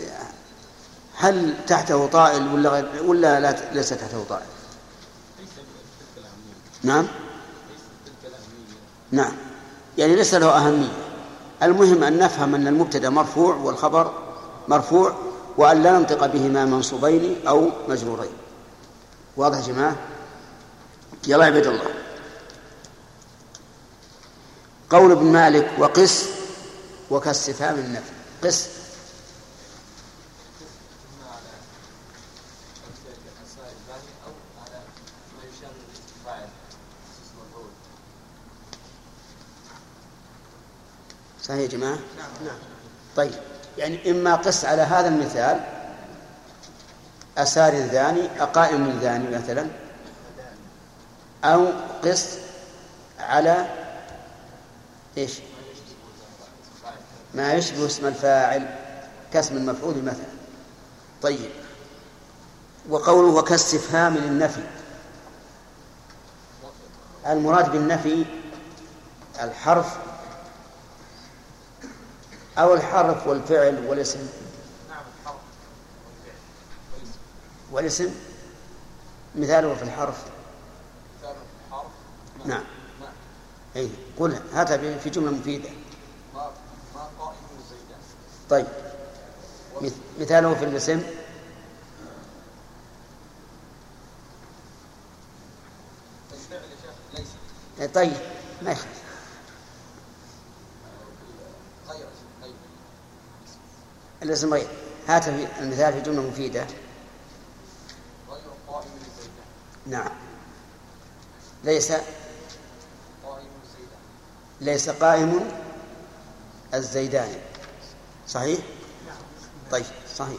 هل تحته طائل ولا غير ولا لا ليس تحته طائل؟ نعم؟ نعم. يعني ليس له أهمية. المهم أن نفهم أن المبتدأ مرفوع والخبر مرفوع وأن لا ننطق بهما منصوبين أو مجرورين. واضح يا جماعة؟ يلا عباد الله. قول ابن مالك وقس وكاستفهام النفي قس. صحيح يا جماعة؟ نعم طيب يعني إما قس على هذا المثال أسار الذاني أقائم الذاني مثلا أو قس على إيش؟ ما يشبه اسم الفاعل كاسم المفعول مثلا. طيب وقوله وكاستفهام للنفي. المراد بالنفي الحرف أو الحرف والفعل والاسم. والاسم مثاله في الحرف. نعم. أي قل هاتها في جملة مفيدة. طيب. مث- مثاله في الاسم. طيب ما يخالف. الاسم غير هات المثال في جملة مفيدة. نعم. ليس ليس قائم الزيداني صحيح؟ طيب صحيح.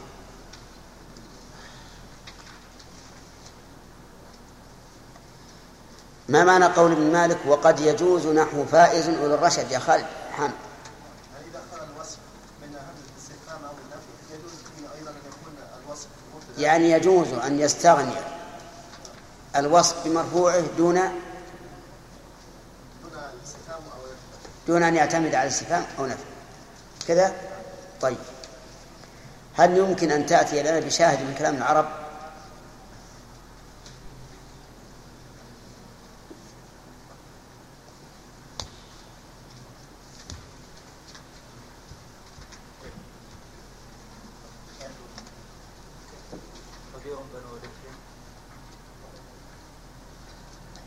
ما معنى قول ابن مالك وقد يجوز نحو فائز أولي الرشد يا خالد؟ حامد يعني إذا كان الوصف من همزة الاستفهام أو النفي يجوز فيه أيضا أن يكون الوصف مبتدأ يعني يجوز أن يستغني الوصف بمرفوعه دون دون أن يعتمد على الاستفهام أو نفي. كذا؟ طيب. هل يمكن أن تأتي لنا بشاهد من كلام العرب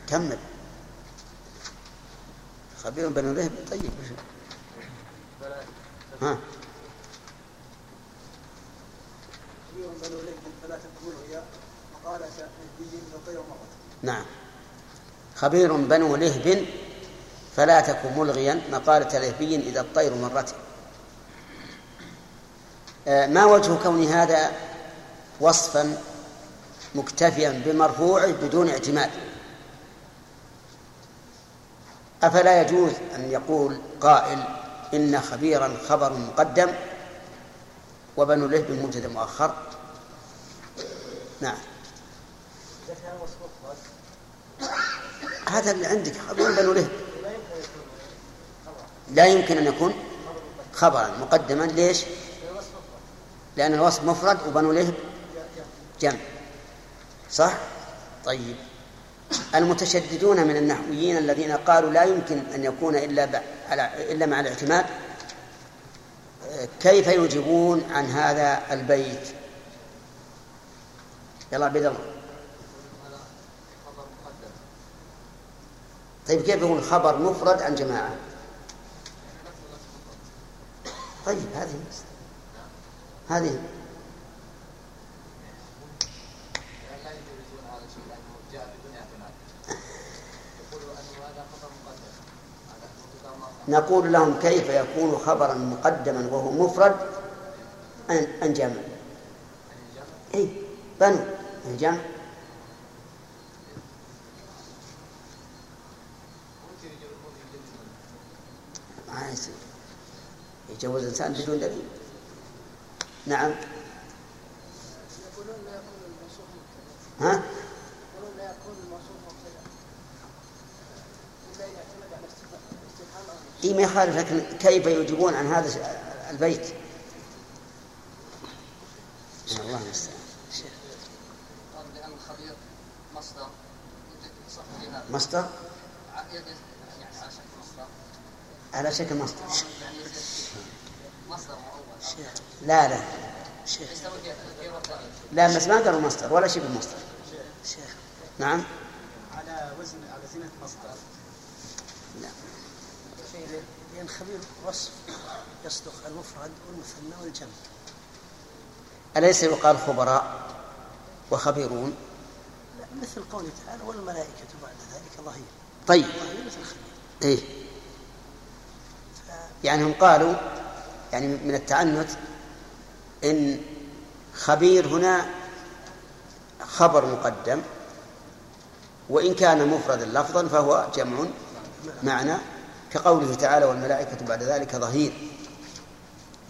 كمل. خبير بن رهب. طيب. ها. نعم. خبير بنو لهب فلا تكن ملغيا مقالة لهبي إذا الطير مرته آه، ما وجه كون هذا وصفا مكتفيا بمرفوعه بدون اعتماد؟ أفلا يجوز أن يقول قائل إن خبيرا خبر مقدم وبنو لهب مبتدا مؤخر؟ نعم. هذا اللي عندك خبر بنو لهب. لا يمكن أن يكون خبرا مقدما ليش؟ لأن الوصف مفرد وبنو لهب جمع. صح؟ طيب. المتشددون من النحويين الذين قالوا لا يمكن أن يكون إلا إلا مع الاعتماد كيف يجيبون عن هذا البيت؟ يلا عبيد الله. طيب كيف يكون خبر مفرد عن جماعة؟ طيب هذه هذه نقول لهم كيف يكون خبرا مقدما وهو مفرد؟ عن جمع اي بنو الجمع. ما يصير. يجوز الانسان بدون دليل. نعم. ها؟ إيه ما يخالف لكن كيف يجيبون عن هذا البيت؟ الله المستعان مصدر؟ على شكل مصدر. لا لا. لا بس ما قالوا مصدر ولا شبه مصدر شيخ نعم. على وزن على زينة مصدر لا لأن خبير وصف يصدق المفرد والمثنى والجمع. أليس يقال خبراء وخبيرون؟ لا مثل قوله تعالى والملائكة بعد ذلك ظهير. طيب. ظهير مثل خبير. إيه. يعني هم قالوا يعني من التعنت إن خبير هنا خبر مقدم وإن كان مفردا لفظا فهو جمع معنى كقوله تعالى والملائكة بعد ذلك ظهير.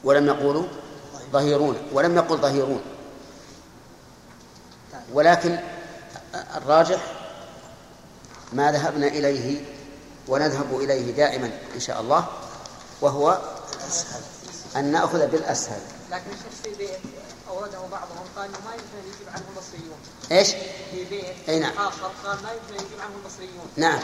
ولم يقولوا ظهيرون ولم يقل ظهيرون. ولكن الراجح ما ذهبنا إليه ونذهب إليه دائما إن شاء الله وهو أن نأخذ بالأسهل. لكن الشيخ في بيت أورده بعضهم قال ما يمكن أن يجيب عنه المصريون إيش؟ في بيت أي نعم. آخر قال ما يمكن أن يجيب عنه المصريون نعم.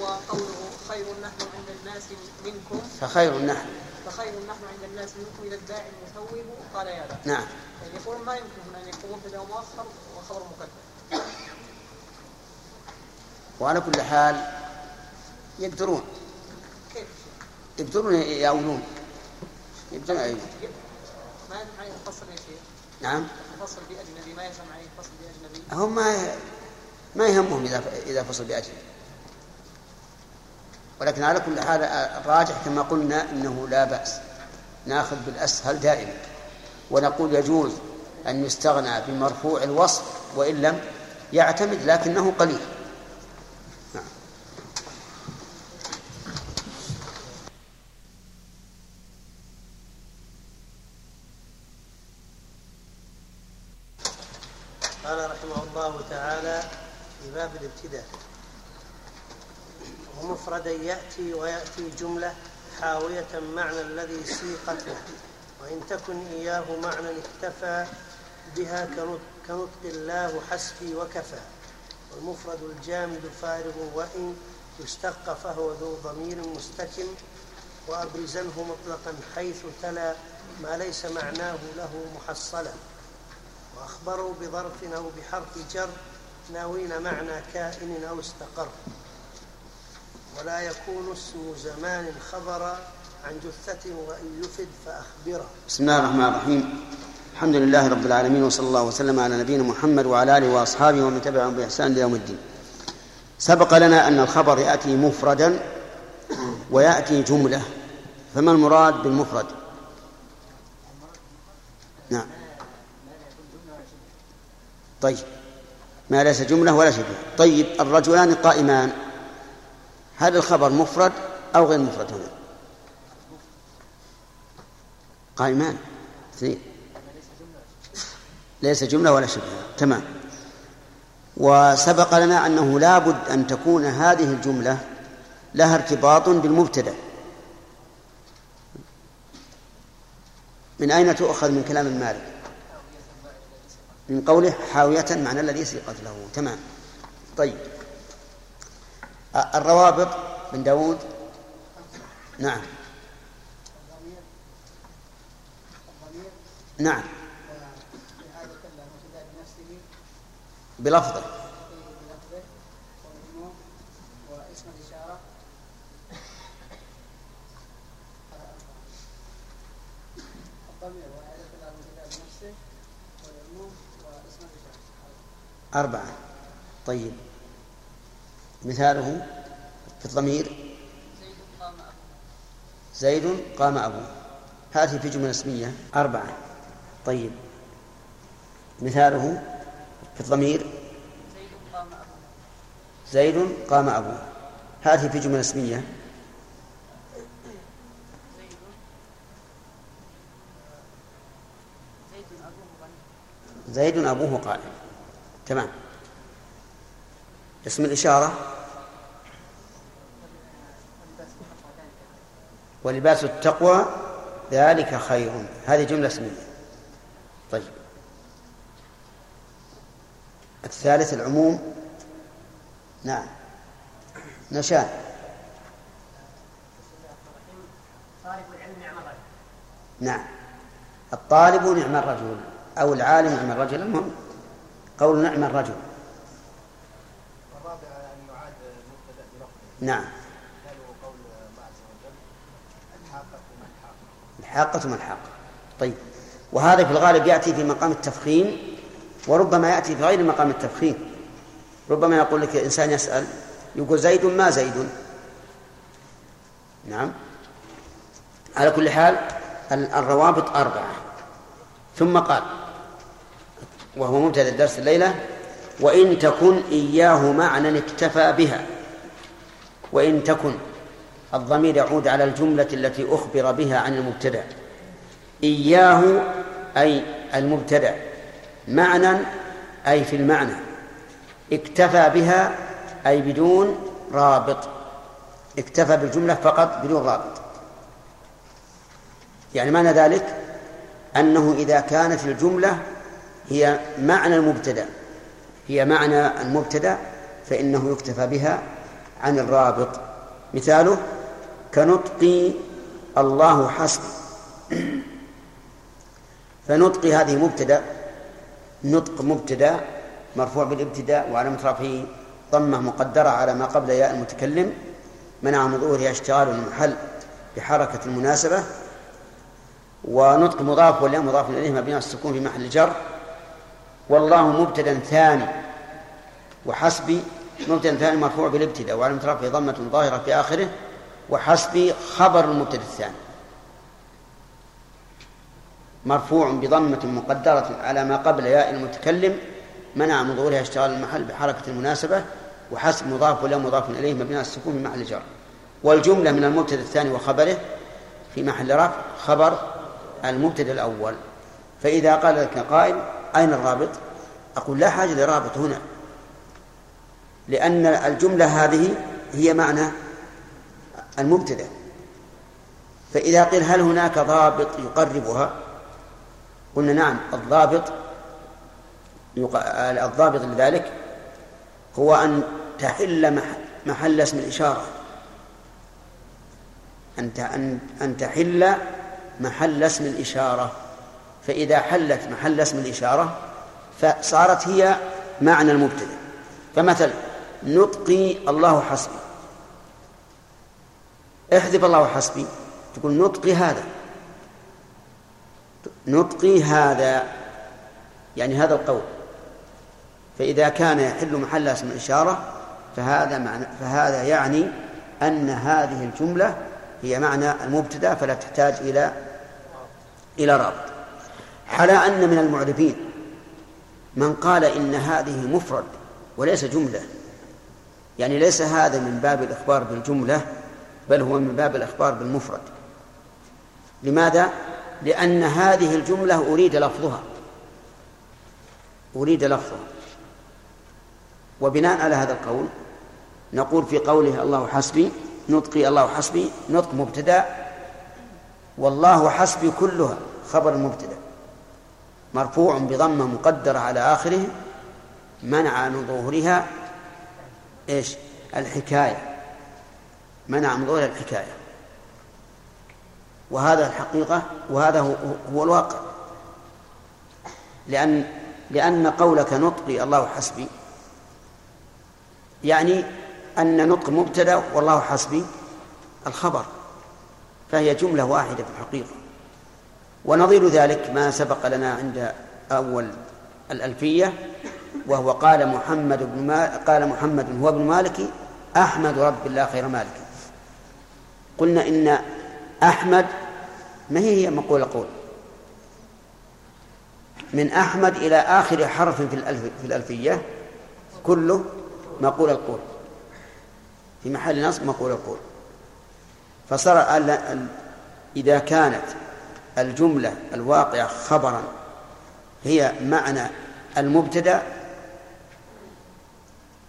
وهو قوله خير نحن عند الناس منكم. فخير نحن. فخير نحن عند الناس منكم إلى الداعي المثوب قال يا لا. نعم. يعني يقول ما يمكن أن يكون مبتدأ مؤخر وخبر مقدم. وعلى كل حال يقدرون. كيف؟ يقدرون يأولون يقدرون أيوه. ما عليه الفصل يا شيخ؟ نعم. الفصل بأجنبي ما يلزم عليه الفصل بأجنبي؟ هم ما ما يهمهم إذا إذا فصل بأجل ولكن على كل حال الراجح كما قلنا إنه لا بأس. نأخذ بالأسهل دائما. ونقول يجوز أن يستغنى بمرفوع الوصف وإن لم يعتمد لكنه قليل نعم. قال رحمه الله تعالى في باب الابتداء ومفردا يأتي ويأتي جملة حاوية معنى الذي سيقت له وإن تكن إياه معنى اكتفى بها كنطق الله حسبي وكفى. والمفرد الجامد فارغ وإن يشتق فهو ذو ضمير مستكن وأبرزنه مطلقا حيث تلا ما ليس معناه له محصلا. وأخبروا بظرف أو بحرف جر ناوين معنى كائن أو استقر. ولا يكون اسم زمان خبرا عن جثة وإن يفد فأخبره بسم الله الرحمن الرحيم الحمد لله رب العالمين وصلى الله وسلم على نبينا محمد وعلى آله وأصحابه ومن تبعهم بإحسان إلى يوم الدين. سبق لنا أن الخبر يأتي مفردا ويأتي جملة فما المراد بالمفرد؟ نعم. طيب ما ليس جملة ولا شبه. طيب الرجلان قائمان هل الخبر مفرد أو غير مفرد هنا؟ قائمان. اثنين. ليس جملة ولا شبه تمام. وسبق لنا أنه لا بد أن تكون هذه الجملة لها ارتباط بالمبتدأ. من أين تؤخذ من كلام المالك؟ من قوله حاوية معنى الذي سيقت له. تمام. طيب. الروابط بن داود نعم. نعم. بلفظه. واسم الإشارة الضمير وإعادة الله المبتدأ بنفسه والعموم واسم الإشارة أربعة طيب مثاله في الضمير زيد قام أبوه. هذه في جملة اسمية أربعة. طيب. مثاله في الضمير زيد قام أبوه. هذه في جملة اسمية زيد أبوه قائم تمام. اسم الإشارة؟ ولباس التقوى ذلك خير. هذه جملة اسمية. طيب. الثالث العموم. نعم. نشان. طالب العلم نعم الرجل نعم. الطالب نعم الرجل أو العالم نعم الرجل. المهم. قول نعم الرجل والرابع أن يعاد المبتدأ بلفظه نعم. الحاقة ما الحاقة طيب. وهذا في الغالب يأتي في مقام التفخيم وربما يأتي في غير مقام التفخيم. ربما يقول لك إنسان يسأل يقول زيد ما زيد؟ نعم. على كل حال ال- الروابط أربعة. ثم قال وهو مبتدأ درس الليلة وإن تكن إياه معنى اكتفى بها. وإن تكن الضمير يعود على الجملة التي أخبر بها عن المبتدأ. إياه أي المبتدأ. معنى أي في المعنى. اكتفى بها أي بدون رابط. اكتفى بالجملة فقط بدون رابط. يعني معنى ذلك أنه إذا كانت الجملة هي معنى المبتدأ. هي معنى المبتدأ فإنه يكتفى بها عن الرابط. مثاله كنطق الله حسبي. فنطق هذه مبتدأ نطق مبتدأ مرفوع بالابتداء وعلامة رفعه ضمة مقدرة على ما قبل ياء المتكلم منع من ظهورها اشتغال المحل بحركة المناسبة ونطق مضاف والياء مضاف إليه مبني السكون في محل جر والله مبتدأ ثاني وحسبي مبتدأ ثاني مرفوع بالابتداء وعلامة رفعه ضمة ظاهرة في آخره وحسبي خبر المبتدأ الثاني. مرفوع بضمة مقدرة على ما قبل ياء المتكلم منع من ظهورها اشتغال المحل بحركة المناسبة وحسب مضاف ولا مضاف إليه مبني على السكون في محل جر. والجملة من المبتدأ الثاني وخبره في محل رفع خبر المبتدأ الأول. فإذا قال لك قائل أين الرابط؟ أقول لا حاجة لرابط هنا. لأن الجملة هذه هي معنى المبتدأ. فإذا قيل هل هناك ضابط يقربها قلنا نعم الضابط الضابط لذلك هو أن تحل محل اسم الإشارة. أن أن تحل محل اسم الإشارة. فإذا حلت محل اسم الإشارة فصارت هي معنى المبتدأ. فمثلا نطقي الله حسبي. احذف الله حسبي. تقول نطقي هذا. نطقي هذا. يعني هذا القول. فإذا كان يحل محل اسم الإشارة فهذا معنى فهذا يعني أن هذه الجملة هي معنى المبتدأ فلا تحتاج إلى إلى رابط. على أن من المعربين من قال إن هذه مفرد وليس جملة. يعني ليس هذا من باب الإخبار بالجملة بل هو من باب الإخبار بالمفرد. لماذا؟ لأن هذه الجملة أريد لفظها. أريد لفظها. وبناء على هذا القول نقول في قوله الله حسبي نطقي الله حسبي نطق مبتدا والله حسبي كلها خبر مبتدا. مرفوع بضمة مقدرة على آخره منع من ظهورها إيش؟ الحكاية. منع من ظهورها الحكاية. وهذا الحقيقة وهذا هو, الواقع. لأن لأن قولك نطقي الله حسبي. يعني أن نطق مبتدأ والله حسبي الخبر. فهي جملة واحدة في الحقيقة. ونظير ذلك ما سبق لنا عند أول الألفية. وهو قال محمد بن قال محمد هو ابن مالك أحمد رب الله خير مالك. قلنا إن أحمد ما هي مقول قول؟ من أحمد إلى آخر حرف في الألف في الألفية كله مقول القول. في محل نصب مقول القول. فصار إذا كانت الجملة الواقعة خبرا هي معنى المبتدأ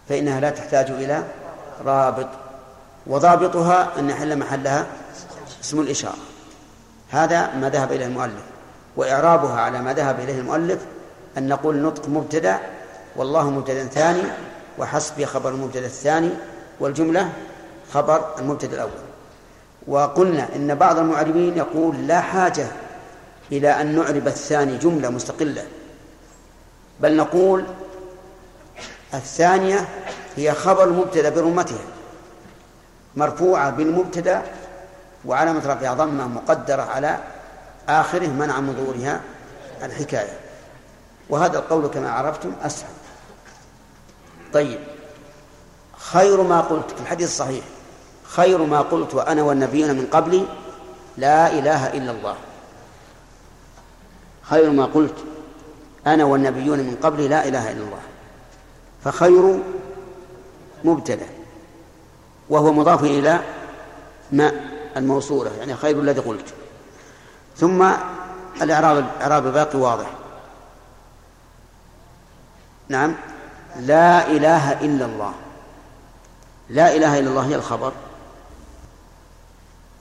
فإنها لا تحتاج إلى رابط وضابطها أن يحل محلها اسم الإشارة. هذا ما ذهب إليه المؤلف وإعرابها على ما ذهب إليه المؤلف أن نقول نطق مبتدأ والله مبتدأ ثاني وحسبي خبر المبتدأ الثاني والجملة خبر المبتدأ الأول. وقلنا إن بعض المعربين يقول لا حاجة إلى أن نعرب الثاني جملة مستقلة بل نقول الثانية هي خبر المبتدأ برمتها مرفوعة بالمبتدأ وعلامة رفعها ضمة مقدرة على آخره منع من ظهورها الحكاية. وهذا القول كما عرفتم أسهل. طيب خير ما قلت في الحديث الصحيح خير ما قلت وأنا والنبيون من قبلي لا إله إلا الله. خير ما قلت أنا والنبيون من قبلي لا إله إلا الله. فخير مبتدأ وهو مضاف إلى ما الموصولة يعني خير الذي قلت. ثم الإعراب الإعراب الباقي واضح. نعم. لا إله إلا الله. لا إله إلا الله هي الخبر.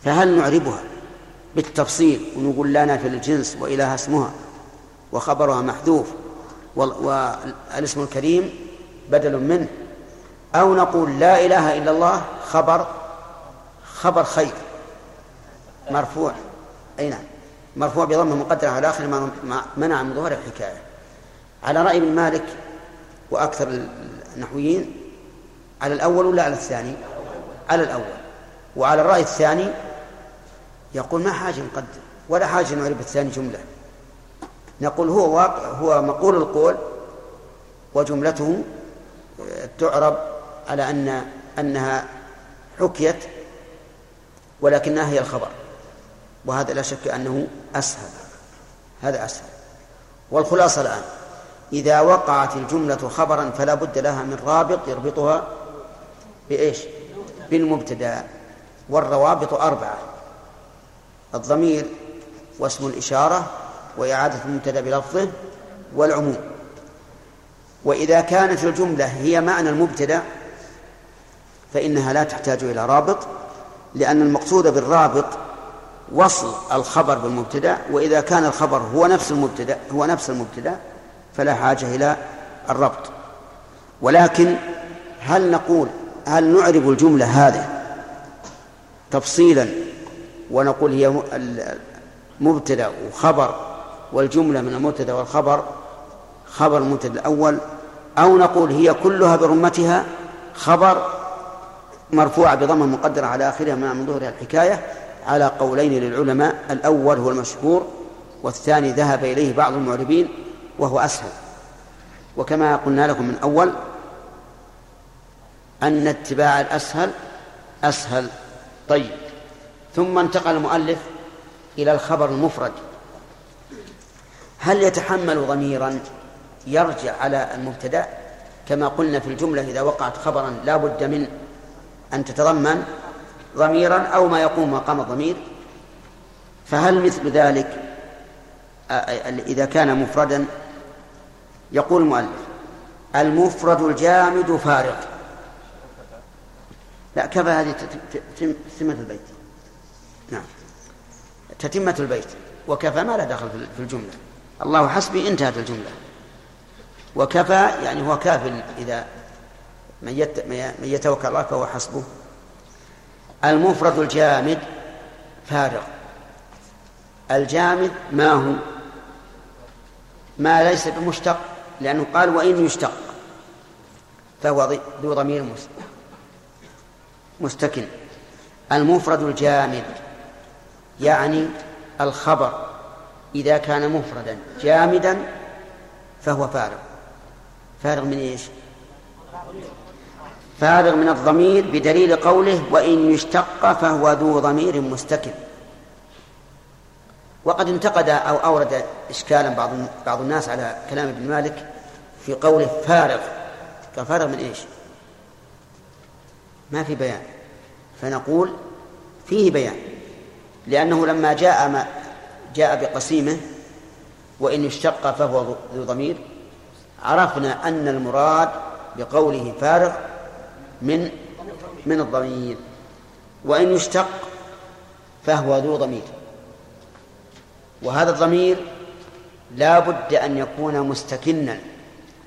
فهل نعربها بالتفصيل ونقول لا نافي للجنس وإله اسمها وخبرها محذوف والاسم الكريم؟ بدل منه. أو نقول لا إله إلا الله خبر خبر خير. مرفوع. أي نعم. مرفوع بضمه مقدرة على آخر ما منع من ظهور الحكاية. على رأي ابن مالك وأكثر النحويين على الأول ولا على الثاني؟ على الأول. وعلى الرأي الثاني يقول ما حاجة نقدر ولا حاجة نعرف الثاني جملة. نقول هو واقع هو مقول القول وجملته تعرب على أن أنها حكيت ولكنها هي الخبر وهذا لا شك أنه أسهل هذا أسهل. والخلاصة الآن إذا وقعت الجملة خبرا فلا بد لها من رابط يربطها بإيش؟ بالمبتدأ والروابط أربعة الضمير واسم الإشارة وإعادة المبتدأ بلفظه والعموم. وإذا كانت الجملة هي معنى المبتدأ فإنها لا تحتاج إلى رابط لأن المقصود بالرابط وصل الخبر بالمبتدأ وإذا كان الخبر هو نفس المبتدأ هو نفس المبتدأ فلا حاجة إلى الربط. ولكن هل نقول هل نعرب الجملة هذه تفصيلا ونقول هي مبتدا وخبر والجملة من المبتدأ والخبر خبر المبتدأ الأول أو نقول هي كلها برمتها خبر مرفوعة بضمة مقدرة على آخرها من ظهرها الحكاية على قولين للعلماء. الأول هو المشهور والثاني ذهب إليه بعض المعربين وهو أسهل. وكما قلنا لكم من أول أن اتباع الأسهل أسهل. طيب. ثم انتقل المؤلف إلى الخبر المفرد. هل يتحمل ضميرا؟ يرجع على المبتدأ كما قلنا في الجملة إذا وقعت خبرا لا بد من أن تتضمن ضميرا أو ما يقوم مقام الضمير. فهل مثل ذلك إذا كان مفردا يقول المؤلف المفرد الجامد فارغ لا كفى هذه تتمة البيت؟ نعم. تتمة البيت. وكفى ما لا دخل في الجملة. الله حسبي انتهت الجملة. وكفى يعني هو كاف إذا من, يت... من يتوكل الله فهو حسبه. المفرد الجامد فارغ. الجامد ما هو؟ ما ليس بمشتق لأنه قال وإن يشتق فهو ذو ضمير مستكن. المفرد الجامد يعني الخبر إذا كان مفردا جامدا فهو فارغ. فارغ من إيش؟ فارغ من الضمير بدليل قوله وإن يشتق فهو ذو ضمير مستكن وقد انتقد أو أورد إشكالا بعض بعض الناس على كلام ابن مالك في قوله فارغ قال فارغ من إيش؟ ما في بيان فنقول فيه بيان لأنه لما جاء ما جاء بقسيمه وإن اشتق فهو ذو ضمير عرفنا أن المراد بقوله فارغ من من الضمير وإن يشتق فهو ذو ضمير. وهذا الضمير لا بد أن يكون مستكنا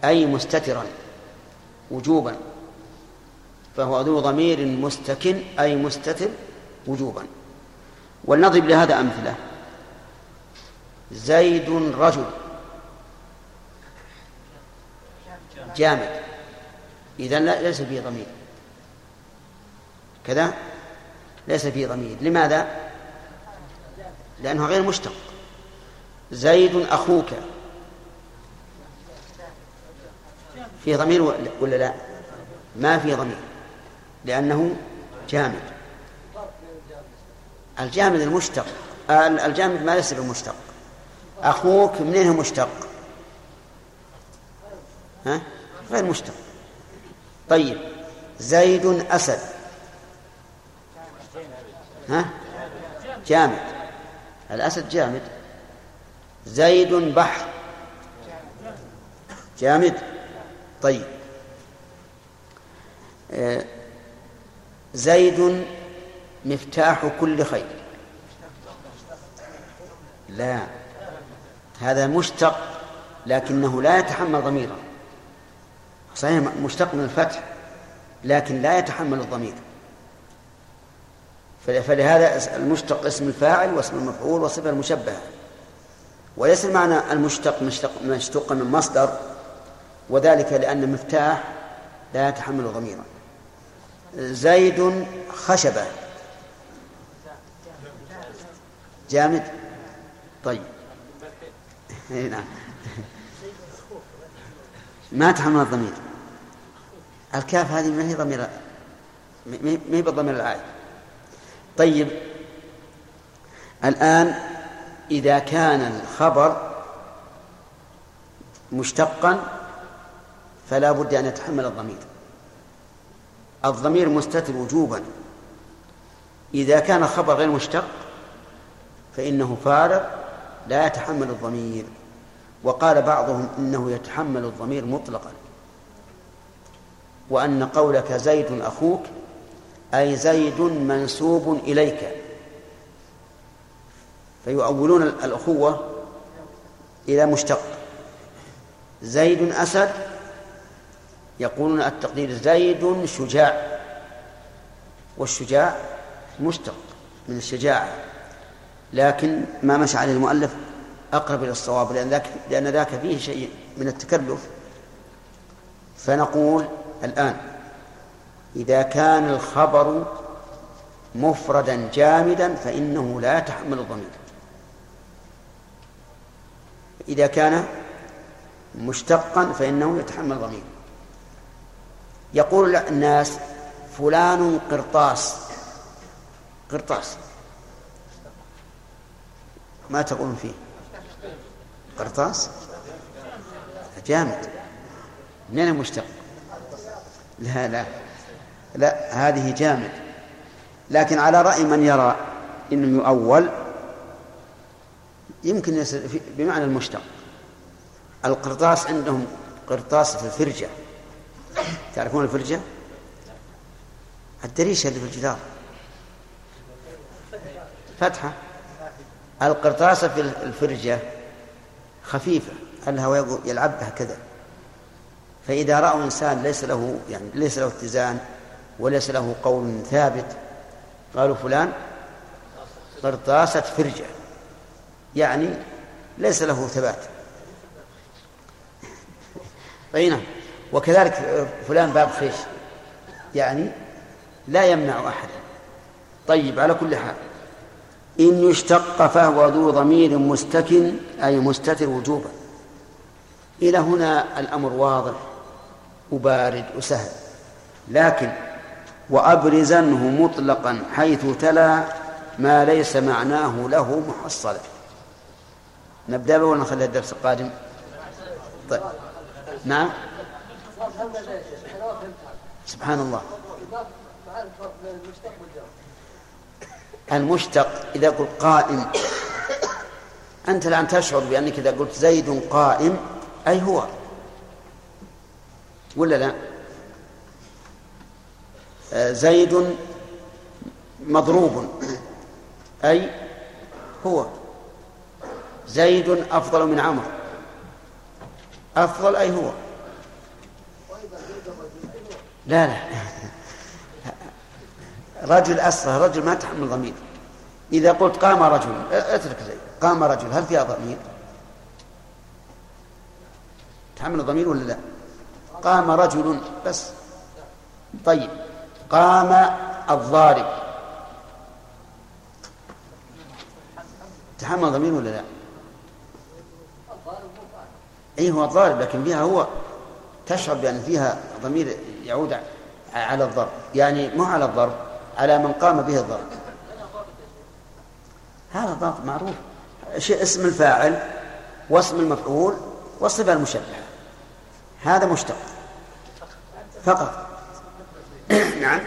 أي مستترا وجوبا. فهو ذو ضمير مستكن أي مستتر وجوبا. ولنضرب لهذا أمثلة. زيد رجل جامد. إذا ليس فيه ضمير. كذا؟ ليس فيه ضمير. لماذا؟ لأنه غير مشتق. زيد أخوك. في ضمير ولا لا؟ ما في ضمير. لأنه جامد. الجامد المشتق. الجامد ما ليس بمشتق. أخوك منين مشتق؟ ها؟ غير مشتق. طيب. زيد أسد. ها؟ جامد. الأسد جامد. زيد بحر. جامد. طيب. آه، زيد مفتاح كل خير. لا. هذا مشتق لكنه لا يتحمل ضميرا صحيح مشتق من الفتح لكن لا يتحمل الضمير. فلهذا المشتق اسم الفاعل واسم المفعول وصفة المشبهة. وليس المعنى المشتق مشتق من مصدر وذلك لأن المفتاح لا يتحمل ضميرا. زيد خشبة. جامد؟ طيب. نعم. [LAUGHS] ما تحمل الضمير. الكاف هذه ما هي ضمير ما هي بضمير الآية. طيب. الآن إذا كان الخبر مشتقا فلا بد أن يتحمل الضمير. الضمير مستتر وجوبا. إذا كان خبر غير مشتق فإنه فارغ لا يتحمل الضمير. وقال بعضهم إنه يتحمل الضمير مطلقا. وأن قولك زيد أخوك أي زيد منسوب إليك. فيؤولون الأخوة إلى مشتق. زيد أسد يقولون التقدير زيد شجاع. والشجاع مشتق من الشجاعة. لكن ما مشى عليه المؤلف أقرب إلى الصواب لأن ذاك لأن ذاك فيه شيء من التكلف. فنقول الآن. إذا كان الخبر مفردا جامدا فإنه لا يتحمل الضمير. إذا كان مشتقا فإنه يتحمل ضمير يقول الناس فلان قرطاس. قرطاس. ما تقولون فيه؟ قرطاس؟ جامد. منين مشتق لا لا. لا هذه جامد. لكن على رأي من يرى إنه يؤول يمكن بمعنى المشتق. القرطاس عندهم قرطاس في الفرجة. تعرفون الفرجة؟ الدريشة اللي في الجدار. فتحة. القرطاسة في الفرجة خفيفة الهواء يلعبها كذا. فإذا رأوا إنسان ليس له يعني ليس له اتزان وليس له قول ثابت قالوا فلان قرطاسة فرجة يعني ليس له ثبات. أي نعم. وكذلك فلان باب خيش يعني لا يمنع أحدا طيب على كل حال إن يشتق فهو ذو ضمير مستكن أي مستتر وجوبا. إلى هنا الأمر واضح. وبارد وسهل. لكن وأبرزنه مطلقا حيث تلا ما ليس معناه له محصلا نبدأ ولا نخلي الدرس القادم. طيب. نعم. سبحان الله. المشتق إذا قلت قائم أنت الآن تشعر بأنك إذا قلت زيد قائم أي هو؟ ولا لا؟ آه، زيد مضروب. أي هو. زيد أفضل من عمرو أفضل أي هو. لا لا. رجل أصلا رجل ما تحمل ضمير. إذا قلت قام رجل اترك زيد. قام رجل هل فيها ضمير؟ تحمل ضمير ولا لا؟ قام رجل بس. طيب. قام الضارب. تحمل ضمير ولا لا؟ اي هو الضارب لكن فيها هو. تشعر بأن فيها ضمير يعود على الضرب. يعني مو على الضرب على من قام به الضرب. هذا ضابط معروف. اسم الفاعل واسم المفعول والصفة المشبهة. هذا مشتق. فقط. [CLEARS THROAT] نعم.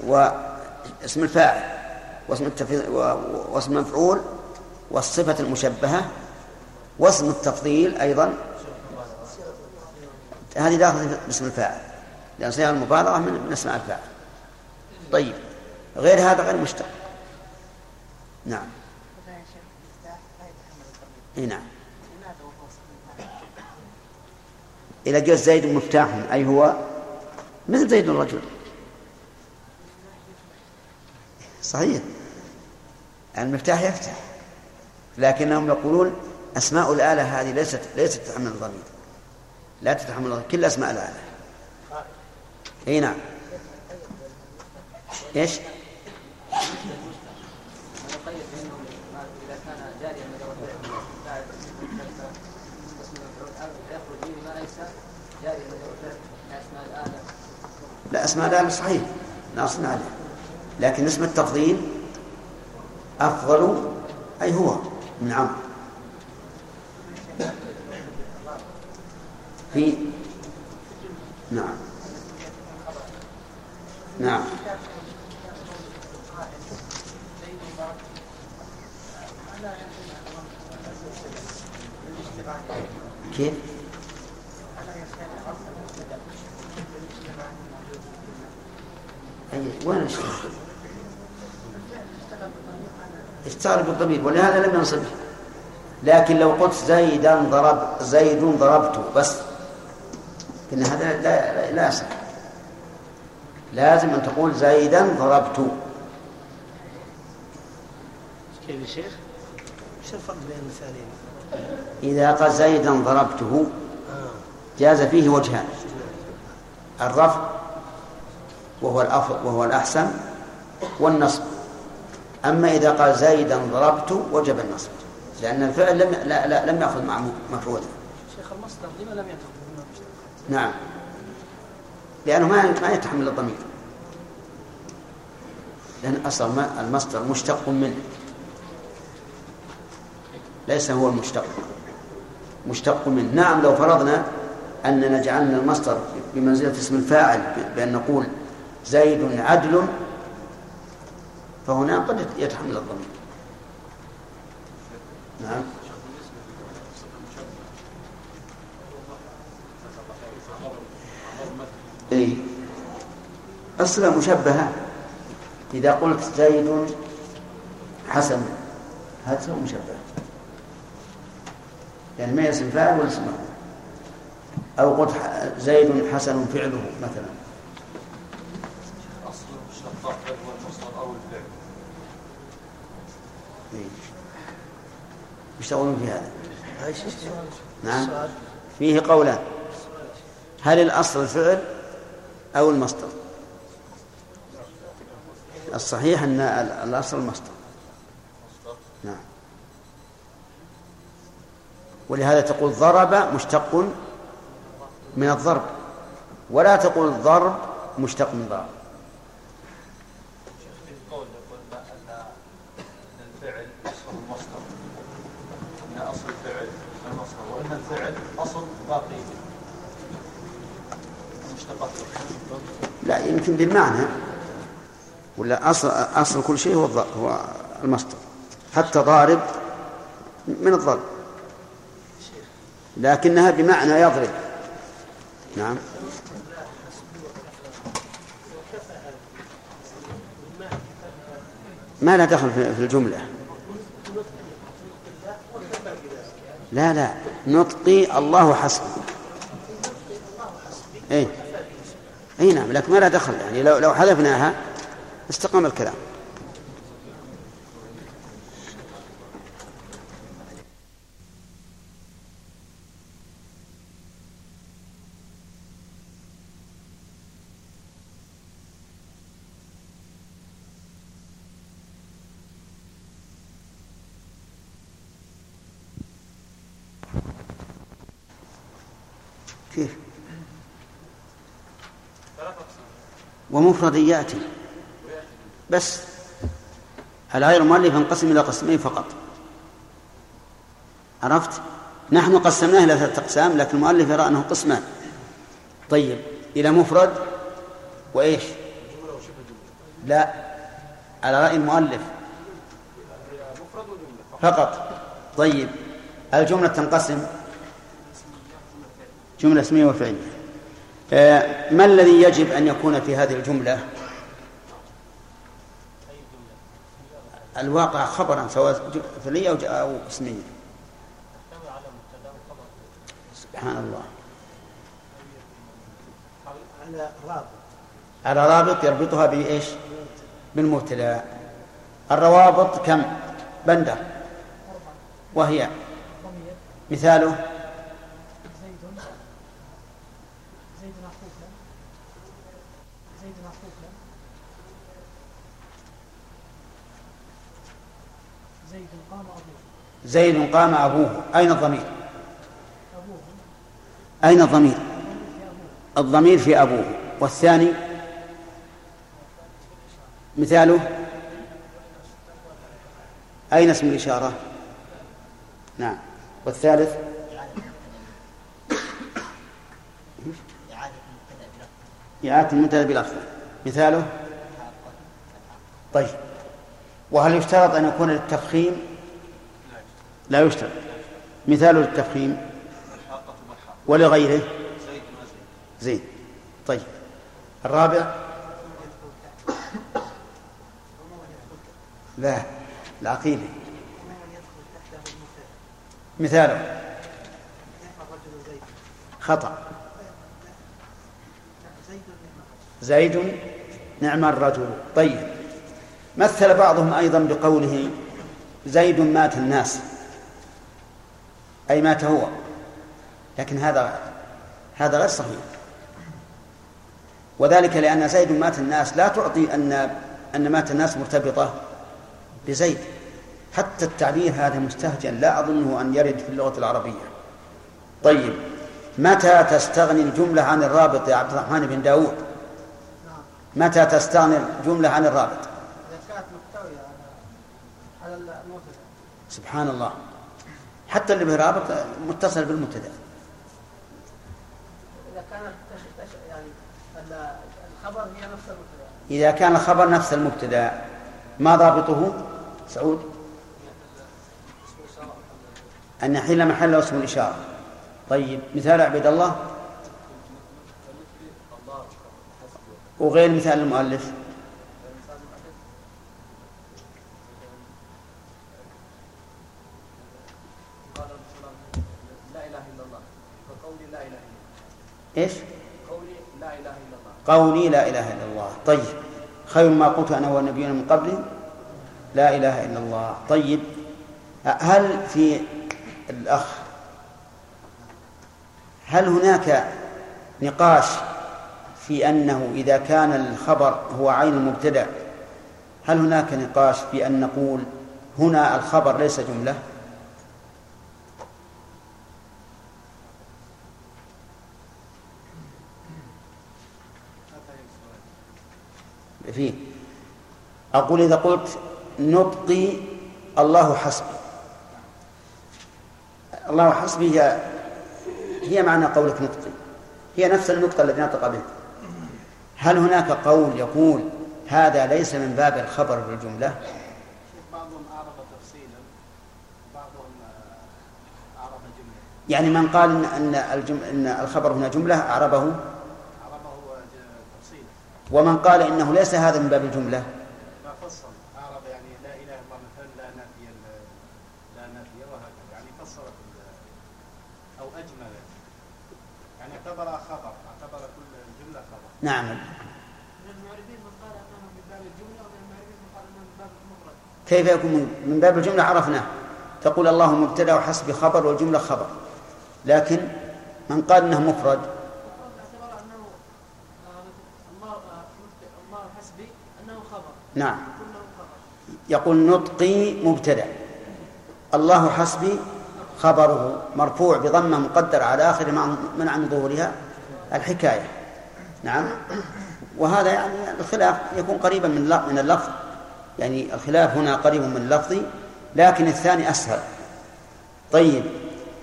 واسم الفاعل واسم التفضيل واسم المفعول والصفة المشبهة واسم التفضيل أيضا. هذه داخل باسم الفاعل لأن صيغة المبالغة من, أسماء الفاعل. طيب. غير هذا غير مشتق. نعم. إي نعم. إذا قلت زيد مفتاح أي هو مثل زيد الرجل. صحيح. المفتاح يفتح لكنهم يقولون أسماء الآلة هذه ليست ليست تتحمل الضمير. لا تتحمل الضمير كل أسماء الآلة. أي نعم. إيش؟ لا اسماء الآلة صحيح. ناصن عليه. لكن اسم التفضيل أفضل أي هو من عمرو في نعم. نعم. كيف؟ أي وين أشتغل؟ اشتغل بالضمير ولهذا لم ينصب لكن لو قلت زيدا ضرب زيد ضربته بس إن هذا لا لا يصح لازم أن تقول زيدا ضربت كيف يا شيخ؟ إيش الفرق بين المثالين؟ إذا قال زيدا ضربته جاز فيه وجهان الرفع وهو الأفضل وهو الأحسن والنصب. أما إذا قال زيدا ضربت وجب النصب لأن الفعل لم لا, لا لم يأخذ مع مفعوله شيخ المصدر لما لم المشتقات؟ نعم. لأنه ما ما يتحمل الضمير. لأن أصلا ما- المصدر مشتق منه. ليس هو المشتق. مشتق منه. نعم لو فرضنا أننا جعلنا المصدر بمنزلة اسم الفاعل بأن نقول زيد عدل فهنا قد يتحمل الضمير. نعم. إيه. أصلا مشبهة. إذا قلت زيد حسن هذا هو مشبه يعني ما اسم فاعل ولا اسم أو قلت زيد حسن فعله مثلا أصل المشتقات هل هو المصدر أو الفعل إيه. يشتغلون في هذا؟ نعم. فيه قولان. هل الأصل الفعل أو المصدر؟ الصحيح أن ال- الأصل المصدر. نعم. ولهذا تقول ضرب مشتق من الضرب. ولا تقول ضرب مشتق من ضرب في القول يقول أن أن الفعل أصل المصدر أن أصل الفعل المصدر وأن الفعل أصل باقي المشتقات لا يمكن بالمعنى ولا أصل أصل كل شيء هو هو المصدر حتى ضارب من الضرب. لكنها بمعنى يضرب. نعم. ما لا دخل في في الجملة. لا لا. نطقي الله حسبي اي أي نعم لكن ما لا دخل يعني. لو لو حذفناها استقام الكلام كيف ومفرد يأتي. بس. الغير مؤلف ينقسم إلى قسمين فقط. عرفت؟ نحن قسمناه إلى ثلاثة أقسام لكن المؤلف يرى أنه قسمان. طيب. إلى مفرد وإيش؟ لا. على رأي المؤلف. فقط. طيب. الجملة تنقسم؟ جملة اسمية وفعلية. ما الذي يجب أن يكون في هذه الجملة؟ الواقع خبرا سواء فعلية أو اسمية؟ سبحان الله. على رابط. على رابط يربطها بإيش؟ بالمبتدا. الروابط كم؟ بندر. وهي. مثاله زيد زيد معطوف له زيد معطوف له زيد قام أبوه زيد قام أبوه. أين الضمير؟ أين الضمير؟ الضمير في أبوه. والثاني؟ مثاله؟ أين اسم الإشارة؟ نعم. والثالث؟ إعادة المبتدأ بلفظه مثاله؟ طيب. وهل يشترط أن يكون للتفخيم لا يشترط. مثاله للتفخيم ولغيره. زين طيب. الرابع. لا. العقيدة. مثاله. خطأ. زيد نعم الرجل. طيب. مثل بعضهم أيضا بقوله زيد مات الناس. أي مات هو. لكن هذا هذا غير صحيح. وذلك لأن زيد مات الناس. لا تعطي أن أن مات الناس مرتبطة بزيد. حتى التعبير هذا مستهجن. لا أظنه أن يرد في اللغة العربية. طيب. متى تستغني الجملة عن الرابط يا عبد الرحمن بن داود؟ متى تستغني الجملة عن الرابط؟ سبحان الله. حتى اللي به رابط متصل بالمبتدأ. تش- تش- يعني ال- الخبر هي نفس المبتدأ. إذا كان الخبر نفس المبتدأ ما ضابطه؟ سعود. أن يحل محله اسم الإشارة. طيب مثال عبيد الله. وغير مثال المؤلف قال لا اله الا الله فقولي لا اله الا الله إيش؟ قولي لا إله إلا الله. قولي لا إله إلا الله طيب خير ما قلت أنا والنبيون من قبلي لا إله إلا الله. طيب هل في الأخ هل هناك نقاش في أنه إذا كان الخبر هو عين المبتدأ هل هناك نقاش في أن نقول هنا الخبر ليس جملة؟ فيه. أقول إذا قلت نطقي الله حسبي. الله حسبي هي هي معنى قولك نطقي هي نفس النطق الذي نطق به هل هناك قول يقول هذا ليس من باب الخبر بالجملة بعضهم تفصيلا بعضهم اعرب جمله يعني من قال إن, أن, الجم... إن الخبر هنا جملة أعربه. ومن قال إنه ليس هذا من باب الجملة. ما فصل؟ يعني لا إله إلا الله مثلا لا لا وهكذا. يعني اجمل يعني اعتبر خبر اعتبر كل الجملة خبر. نعم. من المعربين من قال أنه من باب الجملة ومن المعربين من قال أنه من باب المفرد. كيف يكون من- من باب الجملة عرفناه. تقول الله مبتدأ وحسب خبر والجملة خبر. لكن من قال إنه مفرد المفرد باعتبار أنه آه، الله آه، مبت- الله حسبي أنه خبر نعم. يقول نطقي مبتدأ. الله حسبي خبره مرفوع بضمة مقدر على آخر من ظهورها الحكاية. نعم. وهذا يعني الخلاف يكون قريبا من من اللفظ. يعني الخلاف هنا قريب من اللفظ لكن الثاني أسهل. طيب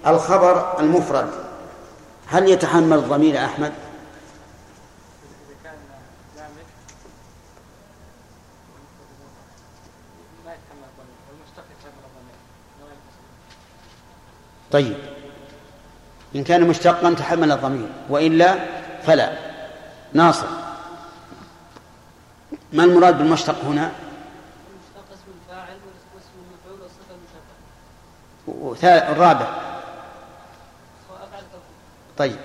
الخبر المفرد. هل يتحمل الضمير أحمد إذا كان جامد ما يتحمل الضمير والمشتق يتحمل الضمير ما ينفصل. طيب. إن كان مشتقا تحمل الضمير وإلا فلا. ناصر. ما المراد بالمشتق هنا؟ المشتق اسم الفاعل واسم المفعول والصفة المشبهة وثا- الرابع. طيب.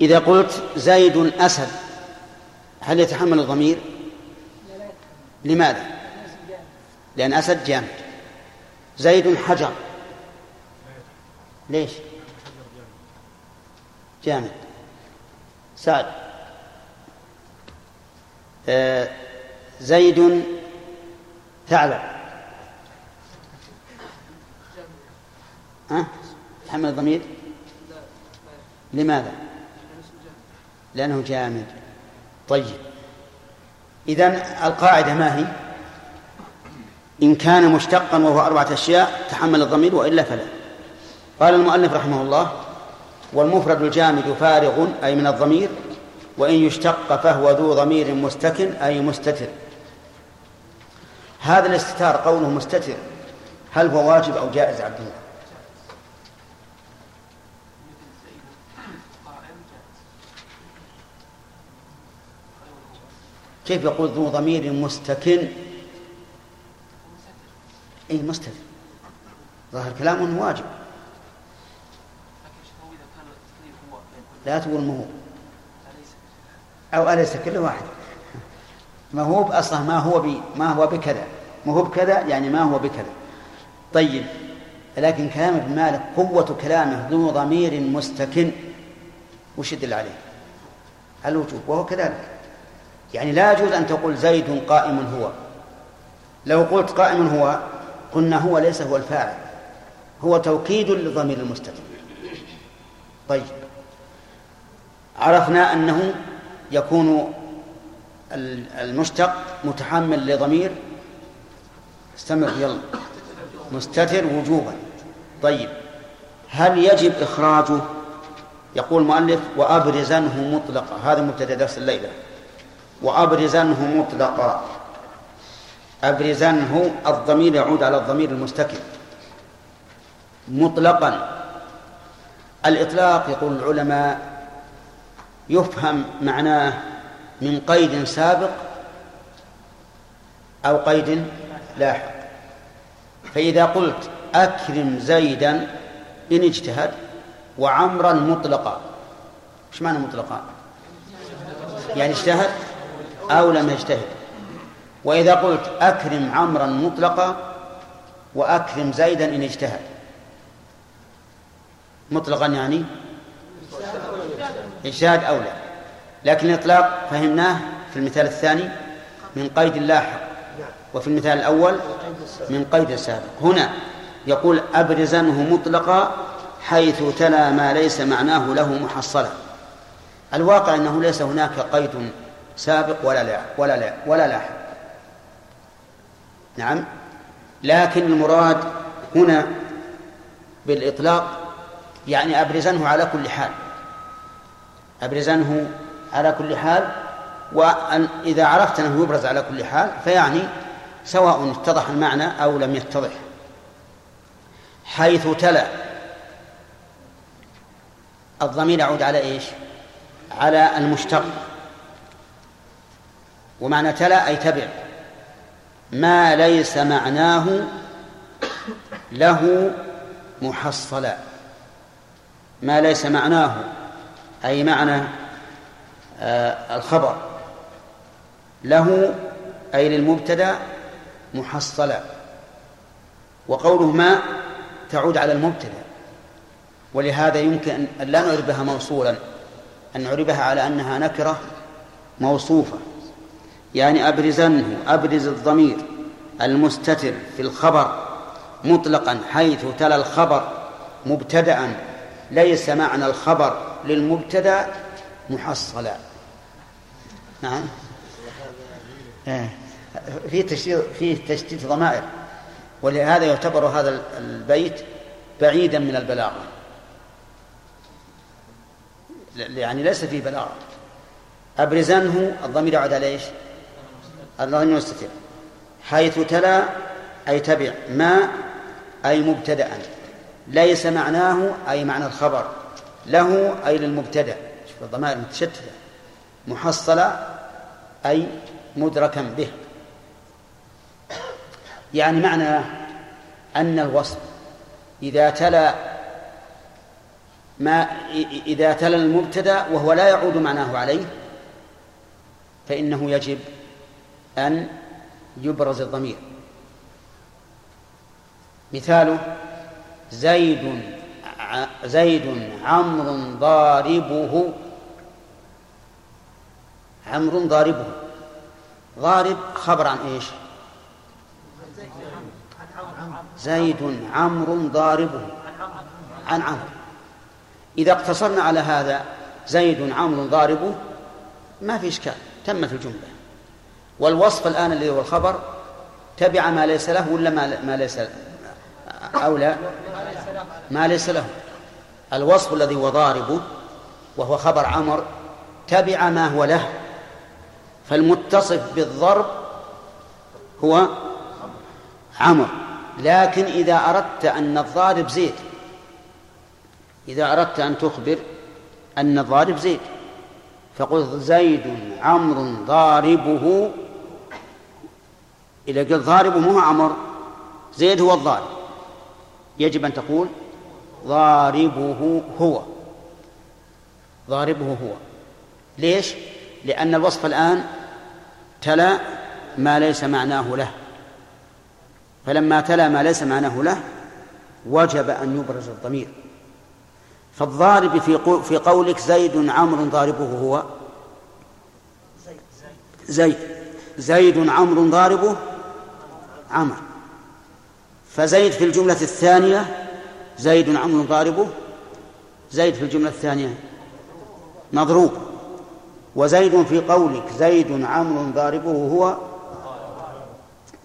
إذا قلت زيد أسد هل يتحمل الضمير؟ لماذا؟ لأن أسد جامد. زيد حجر. ليش؟ جامد. سعد. آه زيد ثعلب. ها؟ تحمل الضمير؟ لماذا؟ لأنه جامد. طيب. إذا القاعدة ما هي؟ إن كان مشتقا وهو أربعة أشياء تحمل الضمير وإلا فلا. قال المؤلف رحمه الله والمفرد الجامد فارغ أي من الضمير وإن يشتق فهو ذو ضمير مستكن أي مستتر. هذا الاستتار قوله مستتر هل هو واجب أو جائز عبد الله؟ كيف يقول ذو ضمير مستكن؟ اي مستتر ظاهر كلامه إنه واجب. لا تقول مهوب أو أليس كل واحد؟ مهوب أصلا ما هو بي ما هو بكذا. مهوب كذا يعني ما هو بكذا. طيب لكن كلام ابن مالك قوة كلامه ذو ضمير مستكن. وش يدل عليه؟ الوجوب وهو كذلك. يعني لا يجوز أن تقول زيد قائم هو. لو قلت قائم هو قلنا هو ليس هو الفاعل. هو توكيد للضمير المستتر طيب. عرفنا أنه يكون المشتق متحمل لضمير استمر يلا. مستتر وجوبا. طيب. هل يجب إخراجه؟ يقول المؤلف وأبرزنه مطلقا. هذا مبتدأ درس الليلة. وأبرزنه مطلقا. أبرزنه الضمير يعود على الضمير المستكن مطلقا. الإطلاق يقول العلماء يفهم معناه من قيد سابق أو قيد لاحق. فإذا قلت أكرم زيدا إن اجتهد وعمرا مطلقا. إيش معنى مطلقا؟ يعني اجتهد أو لم يجتهد. وإذا قلت أكرم عمرا مطلقا وأكرم زيدا إن اجتهد. مطلقا يعني؟ إجتهاد أو لا لكن الإطلاق فهمناه في المثال الثاني من قيد لاحق وفي المثال الأول من قيد سابق هنا يقول أبرزنه مطلقا حيث تلا ما ليس معناه له محصلا الواقع أنه ليس هناك قيد سابق ولا لا ولا لا ولا لاحق. نعم. لكن المراد هنا بالإطلاق يعني أبرزنه على كل حال. أبرزنه على كل حال وأن إذا عرفت أنه يبرز على كل حال فيعني سواء اتضح المعنى أو لم يتضح. حيث تلا. الضمير يعود على إيش؟ على المشتق. ومعنى تلا أي تبع. ما ليس معناه له محصلا. ما ليس معناه أي معنى آه الخبر. له أي للمبتدأ محصلا. وقوله ما تعود على المبتدأ. ولهذا يمكن أن لا نعربها موصولا أن نعربها على أنها نكرة موصوفة. يعني أبرزنه أبرز الضمير المستتر في الخبر مطلقا حيث تلا الخبر مبتدأ ليس معنى الخبر للمبتدأ محصلا نعم إيه. في تشديد في تشديد ضمائر ولهذا يعتبر هذا البيت بعيدا من البلاغة يعني ليس فيه بلاغة أبرزنه الضمير يعود على إيش؟ الضمير المستتر حيث تلا أي تبع ما أي مبتدأ. ليس معناه أي معنى الخبر. له أي للمبتدأ. شوف الضمائر متشتته محصلة أي مدركا به. يعني معنى أن الوصف إذا تلا ما إذا تلا المبتدأ وهو لا يعود معناه عليه فإنه يجب أن يبرز الضمير. مثاله زيد زيد عمرو ضاربه عمرو ضاربه. ضارب خبر عن إيش؟ زيد عمرو ضاربه. عن عمرو. إذا اقتصرنا على هذا زيد عمرو ضاربه ما في إشكال تمت الجملة. والوصف الآن الذي هو الخبر تبع ما ليس له ولا ما, ما ليس أو لا؟ ما ليس له. الوصف الذي هو ضاربه وهو خبر عمر تبع ما هو له. فالمتصف بالضرب هو عمر. لكن إذا أردت أن الضارب زيد إذا أردت أن تخبر أن الضارب زيد فقل زيد عمرو ضاربه إذا قلت ضاربه مو عمر زيد هو الضارب. يجب أن تقول ضاربه هو. ضاربه هو. ليش؟ لأن الوصف الآن تلا ما ليس معناه له. فلما تلا ما ليس معناه له وجب أن يبرز الضمير. فالضارب في في قولك زيد عمرو ضاربه هو. زيد. زيد عمرو ضاربه عمر. فزيد في الجملة الثانية زيد عمرو ضاربه زيد في الجملة الثانية مضروب. وزيد في قولك زيد عمرو ضاربه هو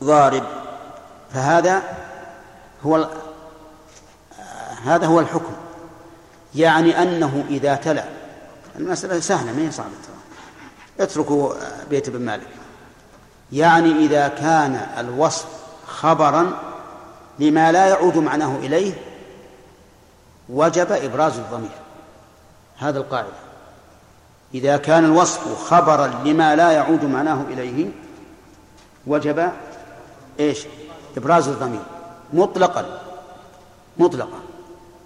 ضارب. فهذا هو هذا هو الحكم. يعني أنه إذا تلا المسألة سهلة ما هي صعبة اتركوا بيت ابن مالك. يعني إذا كان الوصف خبرا لما لا يعود معناه إليه وجب إبراز الضمير. هذا القاعدة. إذا كان الوصف خبرا لما لا يعود معناه إليه وجب إيش؟ إبراز الضمير. مطلقا. مطلقا.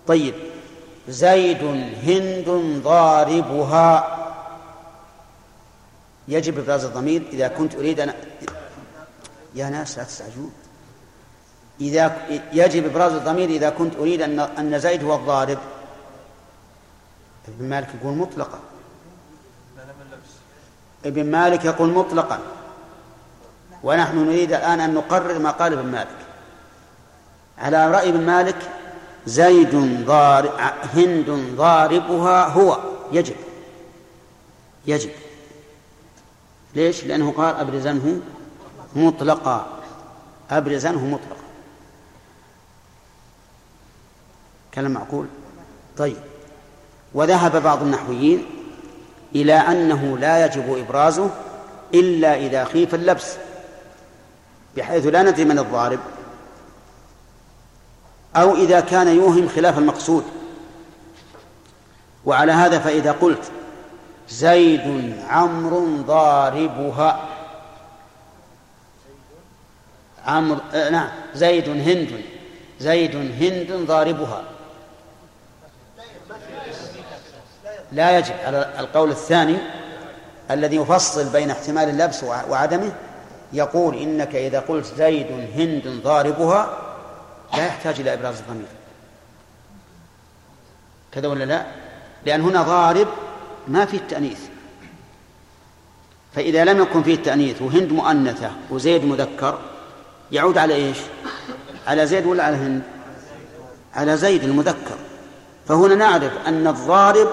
طيب. زيد هند ضاربها. يجب إبراز الضمير إذا كنت أريد أن يا ناس لا تستعجلون. إذا يجب إبراز الضمير إذا كنت أريد أن أن زيد هو الضارب. ابن مالك يقول مطلقا. ابن مالك يقول مطلقا. ونحن نريد الآن أن نقرر ما قال ابن مالك. على رأي ابن مالك زيد ضارب هند ضاربها هو. يجب. يجب. ليش؟ لأنه قال أبرزنه مطلقا. أبرزنه مطلقا. كلام معقول؟ طيب. وذهب بعض النحويين إلى أنه لا يجب إبرازه إلا إذا خيف اللبس بحيث لا ندري من الضارب أو إذا كان يوهم خلاف المقصود. وعلى هذا فإذا قلت زيد عمرو ضاربها. عمرو آه نعم زيد هند زيد هند ضاربها. لا يجب على القول الثاني الذي يفصل بين احتمال اللبس وعدمه يقول إنك إذا قلت زيد هند ضاربها لا يحتاج إلى إبراز الضمير. كذا ولا لا؟ لأن هنا ضارب ما فيه التأنيث. فإذا لم يكن فيه التأنيث وهند مؤنثة وزيد مذكر يعود على إيش؟ على زيد ولا على هند؟ على زيد المذكر. فهنا نعرف أن الضارب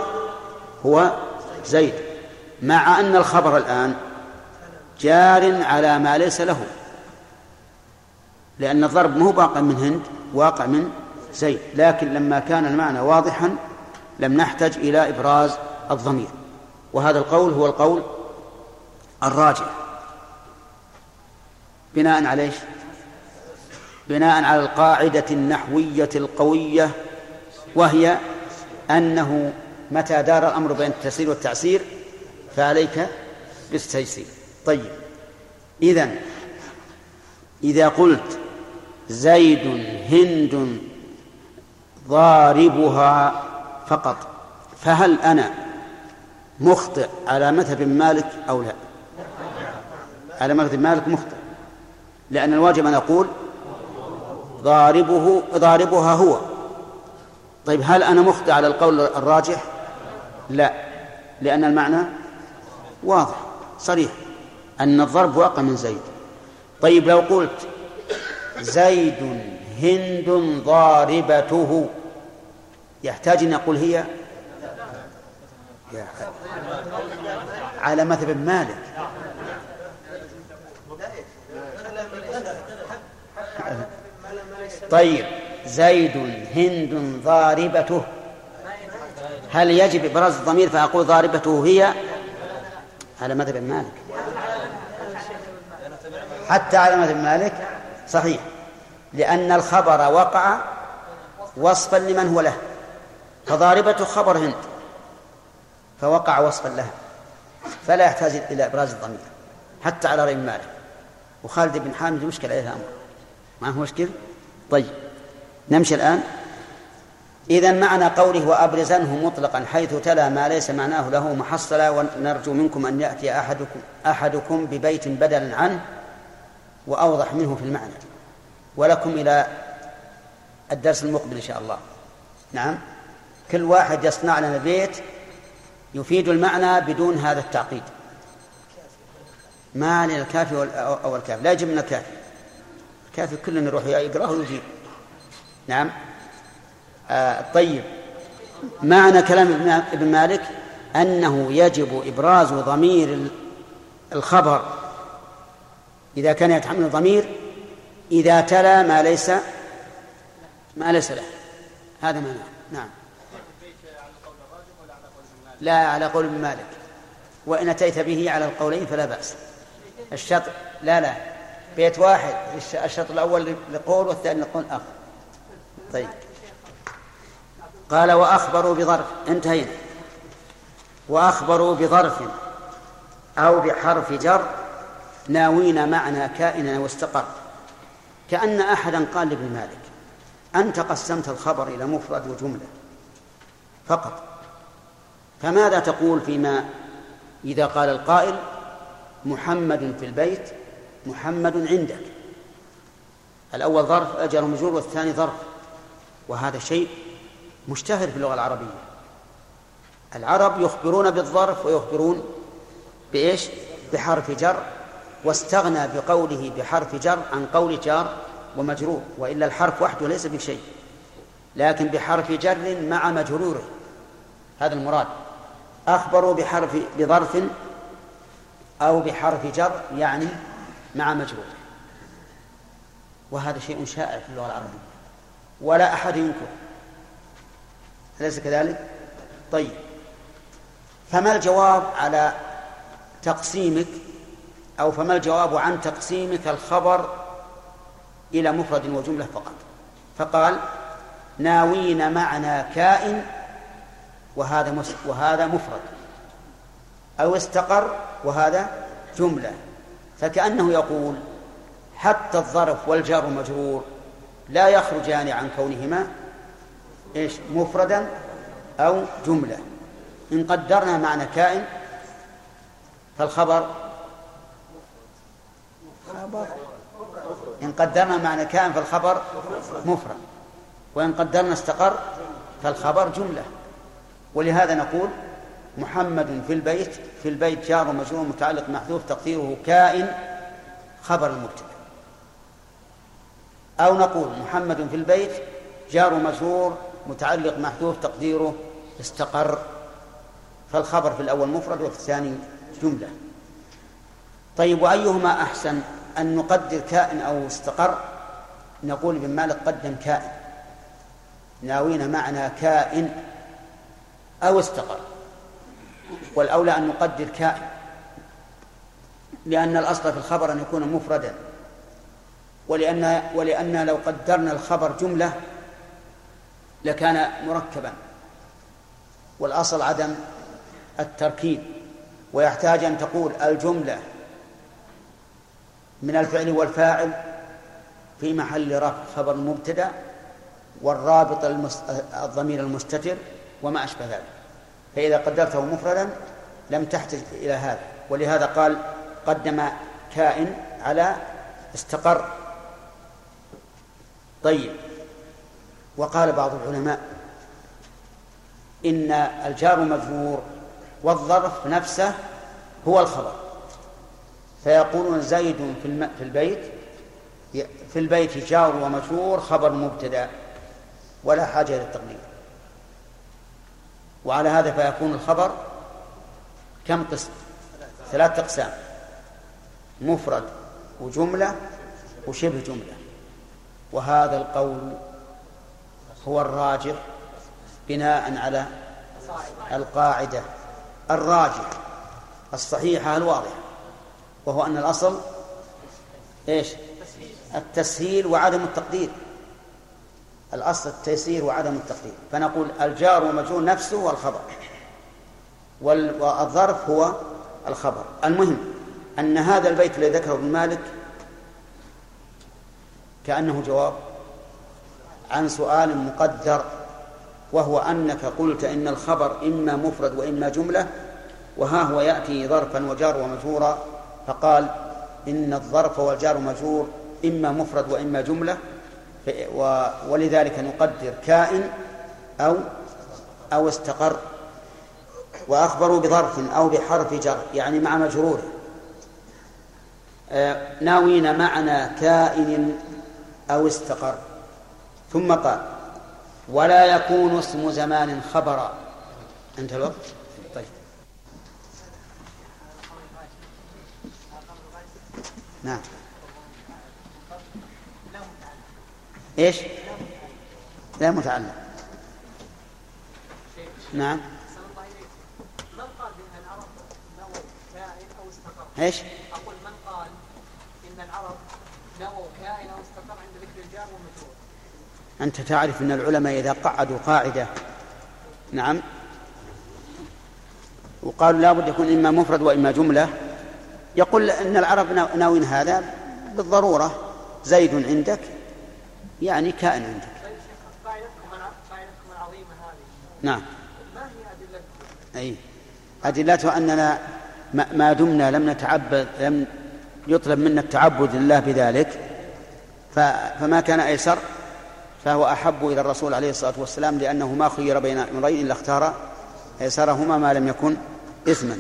هو زيد مع أن الخبر الآن جار على ما ليس له. لأن الضرب مو واقع من هند واقع من زيد. لكن لما كان المعنى واضحا لم نحتج إلى إبراز الضمير. وهذا القول هو القول الراجع بناء على إيش؟ بناء على القاعدة النحوية القوية وهي أنه متى دار الأمر بين التسير والتعسير فعليك بالتيسير. طيب. إذا إذا قلت زيد هند ضاربها فقط فهل أنا مخطئ على مذهب مالك أو لا؟ على مذهب مالك مخطئ. لأن الواجب أن أقول ضاربه ضاربها هو. طيب هل أنا مخطئ على القول الراجح؟ لا لأن المعنى واضح صريح. أن الضرب واقع من زيد. طيب لو قلت زيد هند ضاربته يحتاج أن أقول هي؟ على مذهب مالك. طيب زيد هند ضاربته. هل يجب إبراز الضمير فأقول ضاربته هي؟ على مذهب مالك. حتى على مذهب مالك صحيح لأن الخبر وقع وصفا لمن هو له. فضاربة خبر هند. فوقع وصفا لها. فلا يحتاج إلى إبراز الضمير حتى على رأي مالك. وخالد بن حامد مشكل عليه الأمر ما هو مشكل؟ طيب نمشي الآن. إذا معنى قوله وأبرزنه مطلقا حيث تلا ما ليس معناه له محصلا ونرجو منكم أن يأتي أحدكم أحدكم ببيت بدلا عنه وأوضح منه في المعنى. ولكم إلى الدرس المقبل إن شاء الله. نعم. كل واحد يصنع لنا بيت يفيد المعنى بدون هذا التعقيد. ما وال- أو الكافي لا يجب من الكافي الكافي كلنا يروح يقرأه ويجيب. نعم. آه طيب. معنى كلام ابن- مالك أنه يجب إبراز ضمير ال- الخبر. إذا كان يتحمل الضمير إذا تلا ما ليس ما ليس له. هذا معناه. نعم. لا على قول ابن مالك. وإن أتيت به على القولين فلا بأس. الشطر لا لا. بيت واحد الش- الشطر الأول لقول والثاني لقول آخر. طيب. قال وأخبروا بظرف انتهينا. وأخبروا بظرف أو بحرف جر ناوين معنى كائنا واستقر. كأن أحدا قال لابن مالك أنت قسمت الخبر إلى مفرد وجملة. فقط. فماذا تقول فيما إذا قال القائل محمد في البيت محمد عندك؟ الأول ظرف أجر مجرور والثاني ظرف. وهذا شيء مشتهر في اللغة العربية. العرب يخبرون بالظرف ويخبرون بإيش؟ بحرف جر. واستغنى بقوله بحرف جر عن قول جار ومجرور وإلا الحرف وحده ليس بشيء لكن بحرف جر مع مجروره. هذا المراد. أخبروا بحرف بظرف أو بحرف جر يعني مع مجرور. وهذا شيء شائع في اللغة العربية. ولا أحد ينكر. أليس كذلك؟ طيب. فما الجواب على تقسيمك أو فما الجواب عن تقسيمك الخبر إلى مفرد وجملة فقط؟ فقال ناوين معنى كائن وهذا مس وهذا مفرد. أو استقر وهذا جملة. فكأنه يقول حتى الظرف والجار والمجرور لا يخرجان عن كونهما إيش مفردا أو جملة. إن قدرنا معنى كائن فالخبر خبر. إن قدرنا معنى كائن فالخبر مفرد. وإن قدرنا استقر فالخبر جملة. ولهذا نقول محمد في البيت في البيت جار ومجرور متعلق محذوف تقديره كائن خبر المبتدا أو نقول محمد في البيت جار ومجرور متعلق محذوف تقديره استقر. فالخبر في الأول مفرد وفي الثاني جملة. طيب وأيهما أحسن أن نقدر كائن أو استقر؟ نقول ابن مالك قدم كائن. ناوين معنى كائن أو استقر. والأولى أن نقدر كائن. لأن الأصل في الخبر أن يكون مفردا. ولأن ولأن لو قدرنا الخبر جملة لكان مركبا. والأصل عدم التركيب. ويحتاج أن تقول الجملة من الفعل والفاعل في محل رفع خبر مبتدأ والرابط. الضمير المستتر وما أشبه ذلك. فإذا قدرته مفردا لم تحتج إلى هذا. ولهذا قال قدم كائن على استقر. طيب. وقال بعض العلماء إن الجار مجرور والظرف نفسه هو الخبر. فيقولون زيد في. في البيت في البيت جار ومجرور خبر مبتدأ ولا حاجة للتقدير وعلى هذا فيكون الخبر كم قسم ثلاثة أقسام. مفرد وجملة وشبه جملة. وهذا القول هو الراجح بناء على القاعدة. الراجح الصحيحة الواضحة وهو أن الأصل إيش؟ التسهيل وعدم التقدير. الأصل التيسير وعدم التقدير. فنقول الجار ومجرور نفسه هو الخبر. والظرف هو الخبر. المهم أن هذا البيت الذي ذكره ابن مالك كأنه جواب عن سؤال مقدر وهو أنك قلت إن الخبر إما مفرد وإما جملة وها هو يأتي ظرفا وجار ومجرورا فقال إن الظرف والجار ومجرور إما مفرد وإما جملة ولذلك نقدر كائن أو أو استقر وأخبروا بظرف أو بحرف جر يعني مع مجروره آه، ناوين معنى كائن أو استقر. ثم قال ولا يكون اسم زمان خبرا. انتهى الوقت؟ طيب. نعم. إيش لا متعلق نعم من قال بان العرب نووا كائن أو استقر؟ إيش أقول من قال إن العرب نووا كائن أو استقر عند ذكر الجار والمجرور؟ أنت تعرف أن العلماء إذا قعدوا قاعدة نعم وقالوا لابد يكون إما مفرد وإما جملة يقول أن العرب ناو- ناوين هذا بالضرورة زيد عندك يعني كائن عندك. طيب نعم. ما هي؟ أي. أدلته أننا ما دمنا لم نتعبد لم يطلب منا التعبد لله بذلك. فما كان أيسر؟ فهو أحب إلى الرسول عليه الصلاة والسلام لأنه ما خير بين أمرين إلا اختار أيسرهما ما لم يكن إثما.